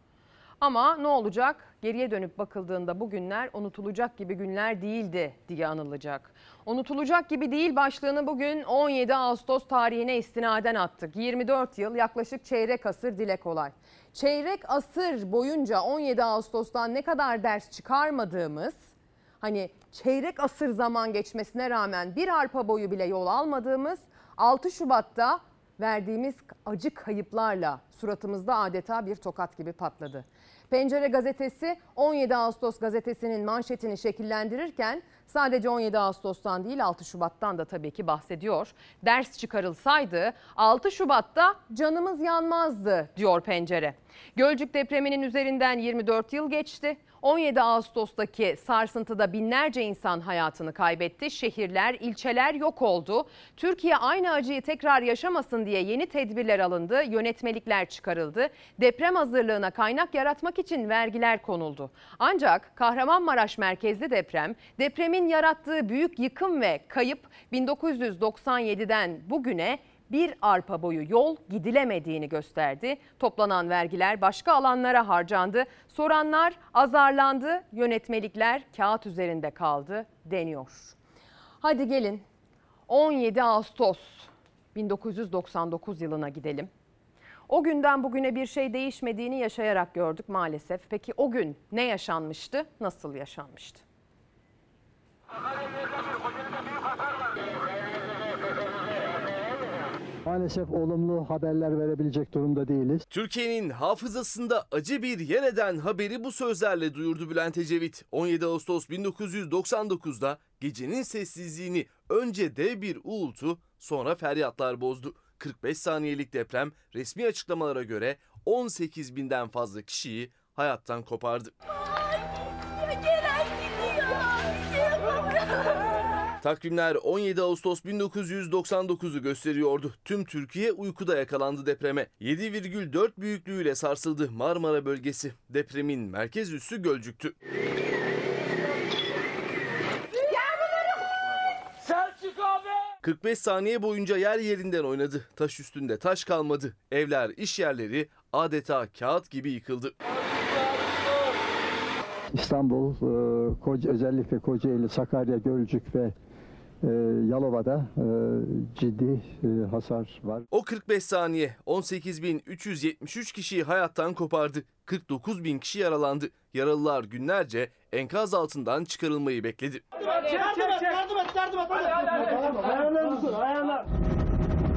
Ama ne olacak? Geriye dönüp bakıldığında bu günler unutulacak gibi günler değildi diye anılacak. Unutulacak gibi değil başlığını bugün 17 Ağustos tarihine istinaden attık. 24 yıl yaklaşık çeyrek asır dile kolay. Çeyrek asır boyunca 17 Ağustos'tan ne kadar ders çıkarmadığımız hani çeyrek asır zaman geçmesine rağmen bir arpa boyu bile yol almadığımız 6 Şubat'ta verdiğimiz acı kayıplarla suratımızda adeta bir tokat gibi patladı. Pencere gazetesi 17 Ağustos gazetesinin manşetini şekillendirirken sadece 17 Ağustos'tan değil 6 Şubat'tan da tabii ki bahsediyor. Ders çıkarılsaydı 6 Şubat'ta canımız yanmazdı diyor Pencere. Gölcük depreminin üzerinden 24 yıl geçti. 17 Ağustos'taki sarsıntıda binlerce insan hayatını kaybetti. Şehirler, ilçeler yok oldu. Türkiye aynı acıyı tekrar yaşamasın diye yeni tedbirler alındı, yönetmelikler çıkarıldı. Deprem hazırlığına kaynak yaratmak için vergiler konuldu. Ancak Kahramanmaraş merkezli deprem, depremin yarattığı büyük yıkım ve kayıp 1997'den bugüne bir arpa boyu yol gidilemediğini gösterdi. Toplanan vergiler başka alanlara harcandı. Soranlar azarlandı, yönetmelikler kağıt üzerinde kaldı deniyor. Hadi gelin 17 Ağustos 1999 yılına gidelim. O günden bugüne bir şey değişmediğini yaşayarak gördük maalesef. Peki o gün ne yaşanmıştı? Nasıl yaşanmıştı? Maalesef olumlu haberler verebilecek durumda değiliz. Türkiye'nin hafızasında acı bir yer eden haberi bu sözlerle duyurdu Bülent Ecevit. 17 Ağustos 1999'da gecenin sessizliğini önce dev bir uğultu sonra feryatlar bozdu. 45 saniyelik deprem resmi açıklamalara göre 18 binden fazla kişiyi hayattan kopardı. Takvimler 17 Ağustos 1999'u gösteriyordu. Tüm Türkiye uykuda yakalandı depreme. 7,4 büyüklüğüyle sarsıldı Marmara bölgesi. Depremin merkez üssü Gölcük'tü. Abi! 45 saniye boyunca yer yerinden oynadı. Taş üstünde taş kalmadı. Evler, iş yerleri adeta kağıt gibi yıkıldı. İstanbul, e, özellikle Kocaeli, Sakarya, Gölcük ve Yalova'da e, ciddi e, hasar var. O 45 saniye 18.373 kişiyi hayattan kopardı. 49 bin kişi yaralandı. Yaralılar günlerce enkaz altından çıkarılmayı bekledi. Yardım et, yardım et, yardım et. Ayağlar ayağlar.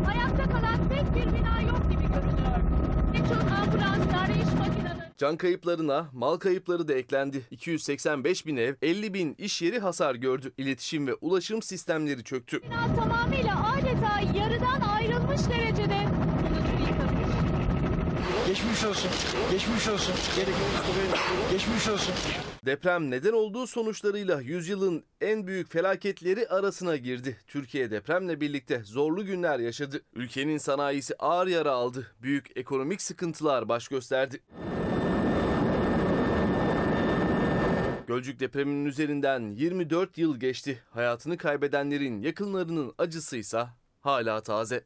Ayakta kalan tek bir bina yok gibi görünüyor. Birçok ambulanslar, iş makineleri... Can kayıplarına mal kayıpları da eklendi. 285 bin ev, 50 bin iş yeri hasar gördü. İletişim ve ulaşım sistemleri çöktü. Bina tamamıyla adeta yarıdan ayrılmış derecede. Geçmiş olsun, geçmiş olsun. Geçmiş olsun. Deprem neden olduğu sonuçlarıyla yüzyılın en büyük felaketleri arasına girdi. Türkiye depremle birlikte zorlu günler yaşadı. Ülkenin sanayisi ağır yara aldı. Büyük ekonomik sıkıntılar baş gösterdi. Gölcük depreminin üzerinden 24 yıl geçti. Hayatını kaybedenlerin yakınlarının acısıysa hala taze.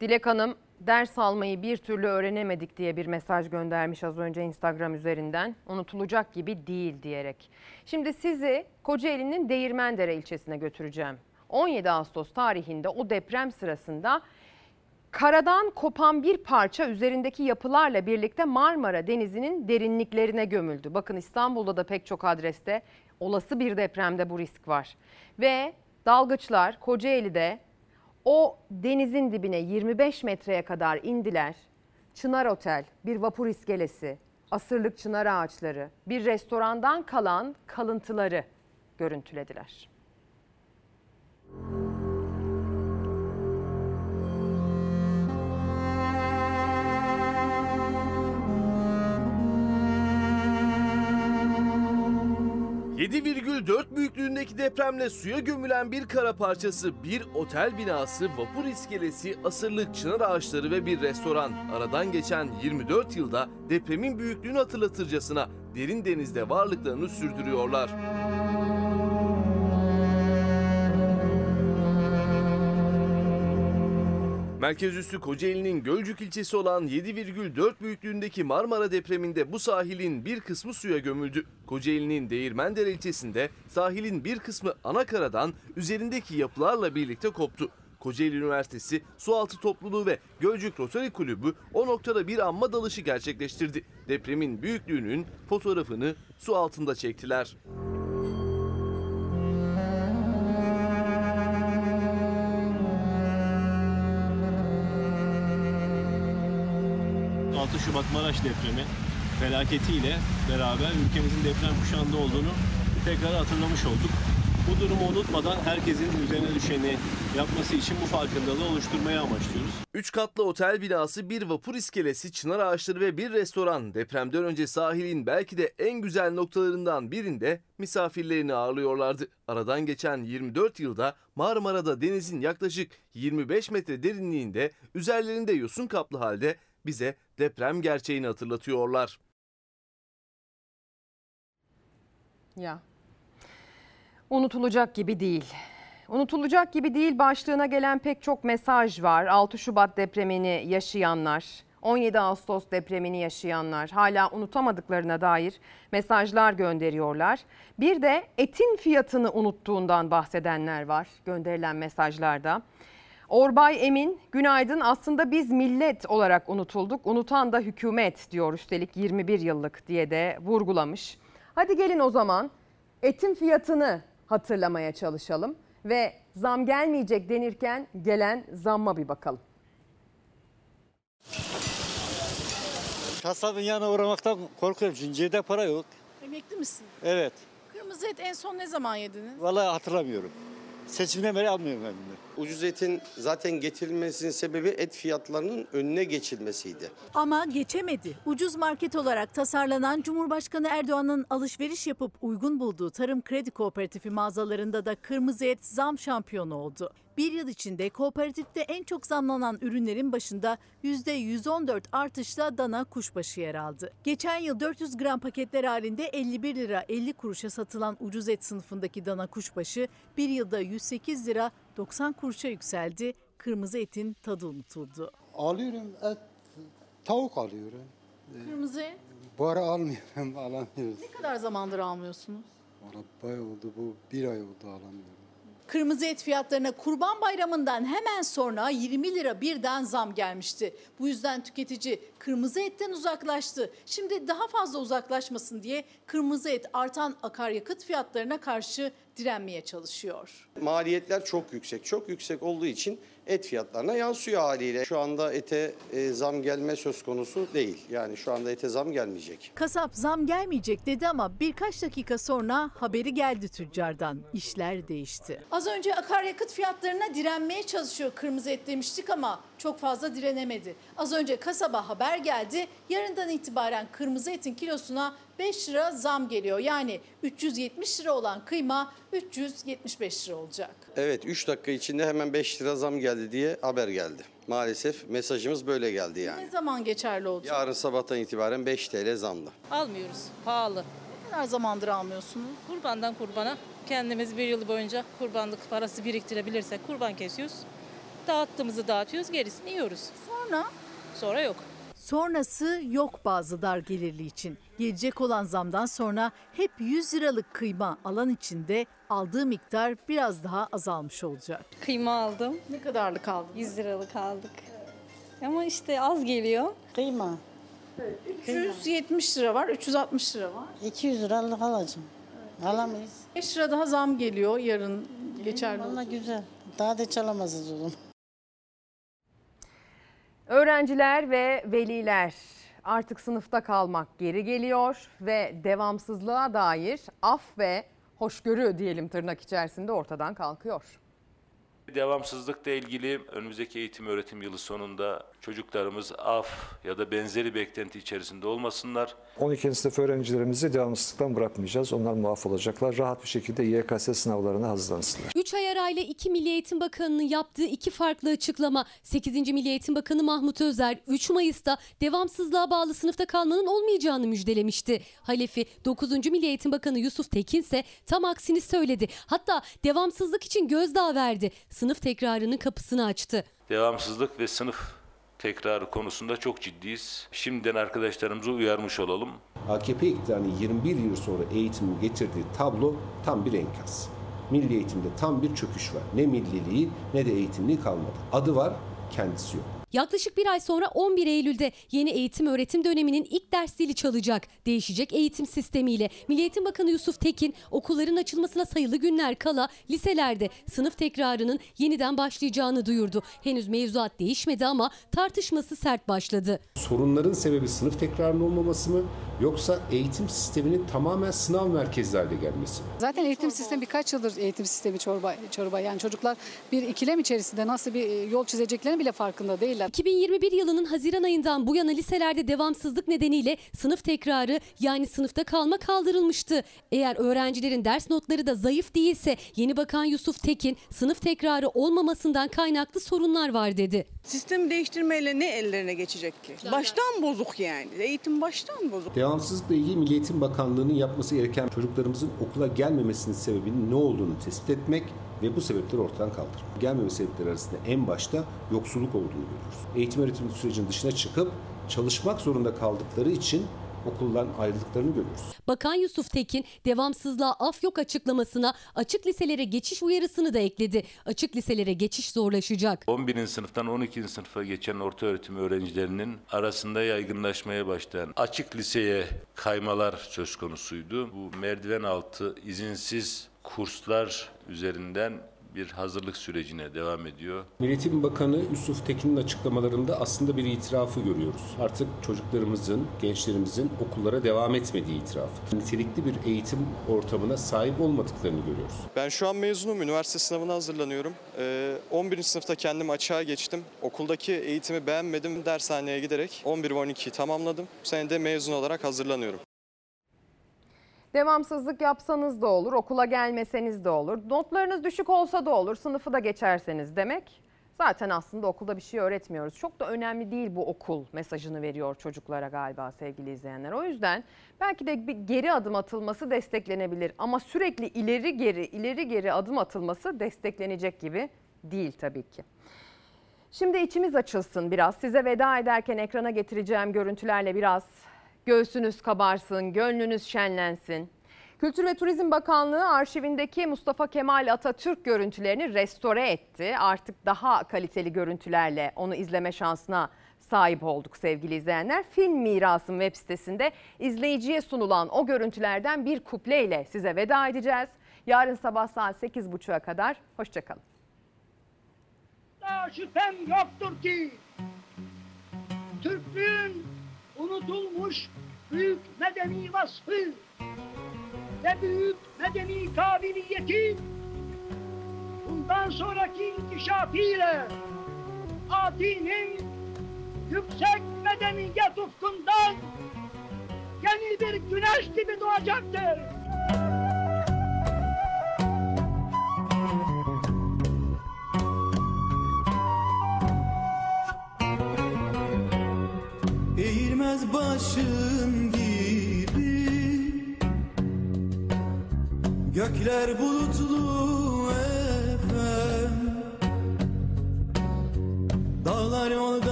Dilek Hanım ders almayı bir türlü öğrenemedik diye bir mesaj göndermiş az önce Instagram üzerinden. Unutulacak gibi değil diyerek. Şimdi sizi Kocaeli'nin Değirmendere ilçesine götüreceğim. 17 Ağustos tarihinde o deprem sırasında karadan kopan bir parça üzerindeki yapılarla birlikte Marmara Denizi'nin derinliklerine gömüldü. Bakın İstanbul'da da pek çok adreste olası bir depremde bu risk var. Ve dalgıçlar Kocaeli'de o denizin dibine 25 metreye kadar indiler. Çınar Otel, bir vapur iskelesi, asırlık çınar ağaçları, bir restorandan kalan kalıntıları görüntülediler. ...7,4 büyüklüğündeki depremle suya gömülen bir kara parçası, bir otel binası, vapur iskelesi, asırlık çınar ağaçları ve bir restoran. Aradan geçen 24 yılda depremin büyüklüğünü hatırlatırcasına derin denizde varlıklarını sürdürüyorlar. Merkez üssü Kocaeli'nin Gölcük ilçesi olan 7,4 büyüklüğündeki Marmara depreminde bu sahilin bir kısmı suya gömüldü. Kocaeli'nin Değirmendere ilçesinde sahilin bir kısmı anakaradan üzerindeki yapılarla birlikte koptu. Kocaeli Üniversitesi Sualtı Topluluğu ve Gölcük Rotary Kulübü o noktada bir anma dalışı gerçekleştirdi. Depremin büyüklüğünün fotoğrafını su altında çektiler. 6 Şubat Maraş depremi felaketiyle beraber ülkemizin deprem kuşağında olduğunu tekrar hatırlamış olduk. Bu durumu unutmadan herkesin üzerine düşeni yapması için bu farkındalığı oluşturmaya amaçlıyoruz. 3 katlı otel binası, bir vapur iskelesi, çınar ağaçları ve bir restoran depremden önce sahilin belki de en güzel noktalarından birinde misafirlerini ağırlıyorlardı. Aradan geçen 24 yılda Marmara'da denizin yaklaşık 25 metre derinliğinde üzerlerinde yosun kaplı halde bize deprem gerçeğini hatırlatıyorlar. Ya. Unutulacak gibi değil. Unutulacak gibi değil başlığına gelen pek çok mesaj var. 6 Şubat depremini yaşayanlar, 17 Ağustos depremini yaşayanlar hala unutamadıklarına dair mesajlar gönderiyorlar. Bir de etin fiyatını unuttuğundan bahsedenler var gönderilen mesajlarda. Orbay Emin, günaydın aslında biz millet olarak unutulduk. Unutan da hükümet diyor üstelik 21 yıllık diye de vurgulamış. Hadi gelin o zaman etin fiyatını hatırlamaya çalışalım ve zam gelmeyecek denirken gelen zamma bir bakalım. Kasabın yanına uğramaktan korkuyorum çünkü cebde para yok. Emekli misin? Evet. Kırmızı et en son ne zaman yediniz? Vallahi hatırlamıyorum. Seçimden beri almıyorum ben bunu. Ucuz etin zaten getirilmesinin sebebi et fiyatlarının önüne geçilmesiydi. Ama geçemedi. Ucuz market olarak tasarlanan Cumhurbaşkanı Erdoğan'ın alışveriş yapıp uygun bulduğu Tarım Kredi Kooperatifi mağazalarında da kırmızı et zam şampiyonu oldu. Bir yıl içinde kooperatifte en çok zamlanan ürünlerin başında %114 artışla dana kuşbaşı yer aldı. Geçen yıl 400 gram paketler halinde 51 lira 50 kuruşa satılan ucuz et sınıfındaki dana kuşbaşı bir yılda 108 lira 90 kuruşa yükseldi. Kırmızı etin tadı unutuldu. Alıyorum et, tavuk alıyorum. Kırmızı et Bu ara almıyorum, alamıyoruz. ne kadar zamandır almıyorsunuz? Valla bayağı oldu bu, bir ay oldu alamıyorum. Kırmızı et fiyatlarına Kurban Bayramı'ndan hemen sonra 20 lira birden zam gelmişti. Bu yüzden tüketici kırmızı etten uzaklaştı. Şimdi daha fazla uzaklaşmasın diye kırmızı et artan akaryakıt fiyatlarına karşı direnmeye çalışıyor. Maliyetler çok yüksek. Çok yüksek olduğu için et fiyatlarına yansıyor haliyle. Şu anda ete e, zam gelme söz konusu değil. Yani şu anda ete zam gelmeyecek. Kasap zam gelmeyecek dedi ama birkaç dakika sonra haberi geldi tüccardan. İşler değişti. Az önce akaryakıt fiyatlarına direnmeye çalışıyor kırmızı et demiştik ama çok fazla direnemedi. Az önce kasaba haber geldi. Yarından itibaren kırmızı etin kilosuna 5 lira zam geliyor. Yani 370 lira olan kıyma 375 lira olacak. Evet 3 dakika içinde hemen 5 lira zam geldi diye haber geldi. Maalesef mesajımız böyle geldi yani. Ne zaman geçerli olacak? Yarın sabahtan itibaren 5 TL zamlı. Almıyoruz. Pahalı. Ne kadar zamandır almıyorsunuz? Kurbandan kurbana kendimiz bir yıl boyunca kurbanlık parası biriktirebilirsek kurban kesiyoruz. Dağıttığımızı dağıtıyoruz, gerisini yiyoruz. Sonra? Sonra yok. Sonrası yok bazı dar gelirli için. Gelecek olan zamdan sonra hep 100 liralık kıyma alan içinde aldığı miktar biraz daha azalmış olacak. Kıyma aldım. Ne kadarlık aldın? 100 liralık aldık. Ama işte az geliyor. Kıyma. 370 lira var, 360 lira var. 200 liralık alacağım. Alamayız. 5 lira daha zam geliyor yarın geçerli. Valla güzel. Daha da çalamazız oğlum. Öğrenciler ve veliler artık sınıfta kalmak geri geliyor ve devamsızlığa dair af ve hoşgörü diyelim tırnak içerisinde ortadan kalkıyor. Devamsızlıkla ilgili önümüzdeki eğitim öğretim yılı sonunda çocuklarımız af ya da benzeri beklenti içerisinde olmasınlar. 12. sınıf öğrencilerimizi devamsızlıktan bırakmayacağız. Onlar muaf olacaklar. Rahat bir şekilde YKS sınavlarına hazırlansınlar. 3 ay arayla 2 Milli Eğitim Bakanı'nın yaptığı iki farklı açıklama. 8. Milli Eğitim Bakanı Mahmut Özer 3 Mayıs'ta devamsızlığa bağlı sınıfta kalmanın olmayacağını müjdelemişti. Halefi 9. Milli Eğitim Bakanı Yusuf Tekin ise tam aksini söyledi. Hatta devamsızlık için gözdağı verdi. Sınıf tekrarının kapısını açtı. Devamsızlık ve sınıf tekrarı konusunda çok ciddiyiz. Şimdiden arkadaşlarımızı uyarmış olalım. AKP iktidarının 21 yıl sonra eğitimin getirdiği tablo tam bir enkaz. Milli eğitimde tam bir çöküş var. Ne milliliği ne de eğitimliği kalmadı. Adı var, kendisi yok. Yaklaşık bir ay sonra 11 Eylül'de yeni eğitim öğretim döneminin ilk ders zili çalacak. Değişecek eğitim sistemiyle. Milli Eğitim Bakanı Yusuf Tekin okulların açılmasına sayılı günler kala liselerde sınıf tekrarının yeniden başlayacağını duyurdu. Henüz mevzuat değişmedi ama tartışması sert başladı. Sorunların sebebi sınıf tekrarının olmaması mı yoksa eğitim sisteminin tamamen sınav merkezli hale gelmesi mi? Zaten eğitim sistemi birkaç yıldır eğitim sistemi çorba, çorba. Yani çocuklar bir ikilem içerisinde nasıl bir yol çizeceklerinin bile farkında değiller. 2021 yılının Haziran ayından bu yana liselerde devamsızlık nedeniyle sınıf tekrarı yani sınıfta kalma kaldırılmıştı. Eğer öğrencilerin ders notları da zayıf değilse yeni bakan Yusuf Tekin sınıf tekrarı olmamasından kaynaklı sorunlar var dedi. Sistem değiştirmeyle ne ellerine geçecek ki? Baştan bozuk yani. Eğitim baştan bozuk. Devamsızlıkla ilgili Milli Eğitim Bakanlığı'nın yapması gereken çocuklarımızın okula gelmemesinin sebebinin ne olduğunu tespit etmek ve bu sebepleri ortadan kaldırmak. Gelmeme sebepleri arasında en başta yoksulluk olduğunu görüyoruz. Eğitim öğretim sürecinin dışına çıkıp çalışmak zorunda kaldıkları için okuldan ayrıldıklarını görüyoruz. Bakan Yusuf Tekin devamsızlığa af yok açıklamasına açık liselere geçiş uyarısını da ekledi. Açık liselere geçiş zorlaşacak. 11. sınıftan 12. sınıfa geçen orta öğretim öğrencilerinin arasında yaygınlaşmaya başlayan açık liseye kaymalar söz konusuydu. Bu merdiven altı izinsiz kurslar üzerinden bir hazırlık sürecine devam ediyor. Milli Eğitim Bakanı Yusuf Tekin'in açıklamalarında aslında bir itirafı görüyoruz. Artık çocuklarımızın, gençlerimizin okullara devam etmediği itirafı. Nitelikli bir eğitim ortamına sahip olmadıklarını görüyoruz. Ben şu an mezunum, üniversite sınavına hazırlanıyorum. Ee, 11. sınıfta kendim açığa geçtim. Okuldaki eğitimi beğenmedim, dershaneye giderek 11 ve 12'yi tamamladım. Bu sene de mezun olarak hazırlanıyorum. Devamsızlık yapsanız da olur, okula gelmeseniz de olur. Notlarınız düşük olsa da olur, sınıfı da geçerseniz demek. Zaten aslında okulda bir şey öğretmiyoruz. Çok da önemli değil bu okul mesajını veriyor çocuklara galiba sevgili izleyenler. O yüzden belki de bir geri adım atılması desteklenebilir. Ama sürekli ileri geri, ileri geri adım atılması desteklenecek gibi değil tabii ki. Şimdi içimiz açılsın biraz. Size veda ederken ekrana getireceğim görüntülerle biraz göğsünüz kabarsın, gönlünüz şenlensin. Kültür ve Turizm Bakanlığı arşivindeki Mustafa Kemal Atatürk görüntülerini restore etti. Artık daha kaliteli görüntülerle onu izleme şansına sahip olduk sevgili izleyenler. Film Mirasım web sitesinde izleyiciye sunulan o görüntülerden bir kupleyle size veda edeceğiz. Yarın sabah saat 8.30'a kadar hoşçakalın. Daha şüphem yoktur ki Türklüğün unutulmuş büyük medeni vasfı ve büyük medeni kabiliyeti bundan sonraki inkişafıyla Ati'nin yüksek medeniyet ufkundan yeni bir güneş gibi doğacaktır. Gökler bulutlu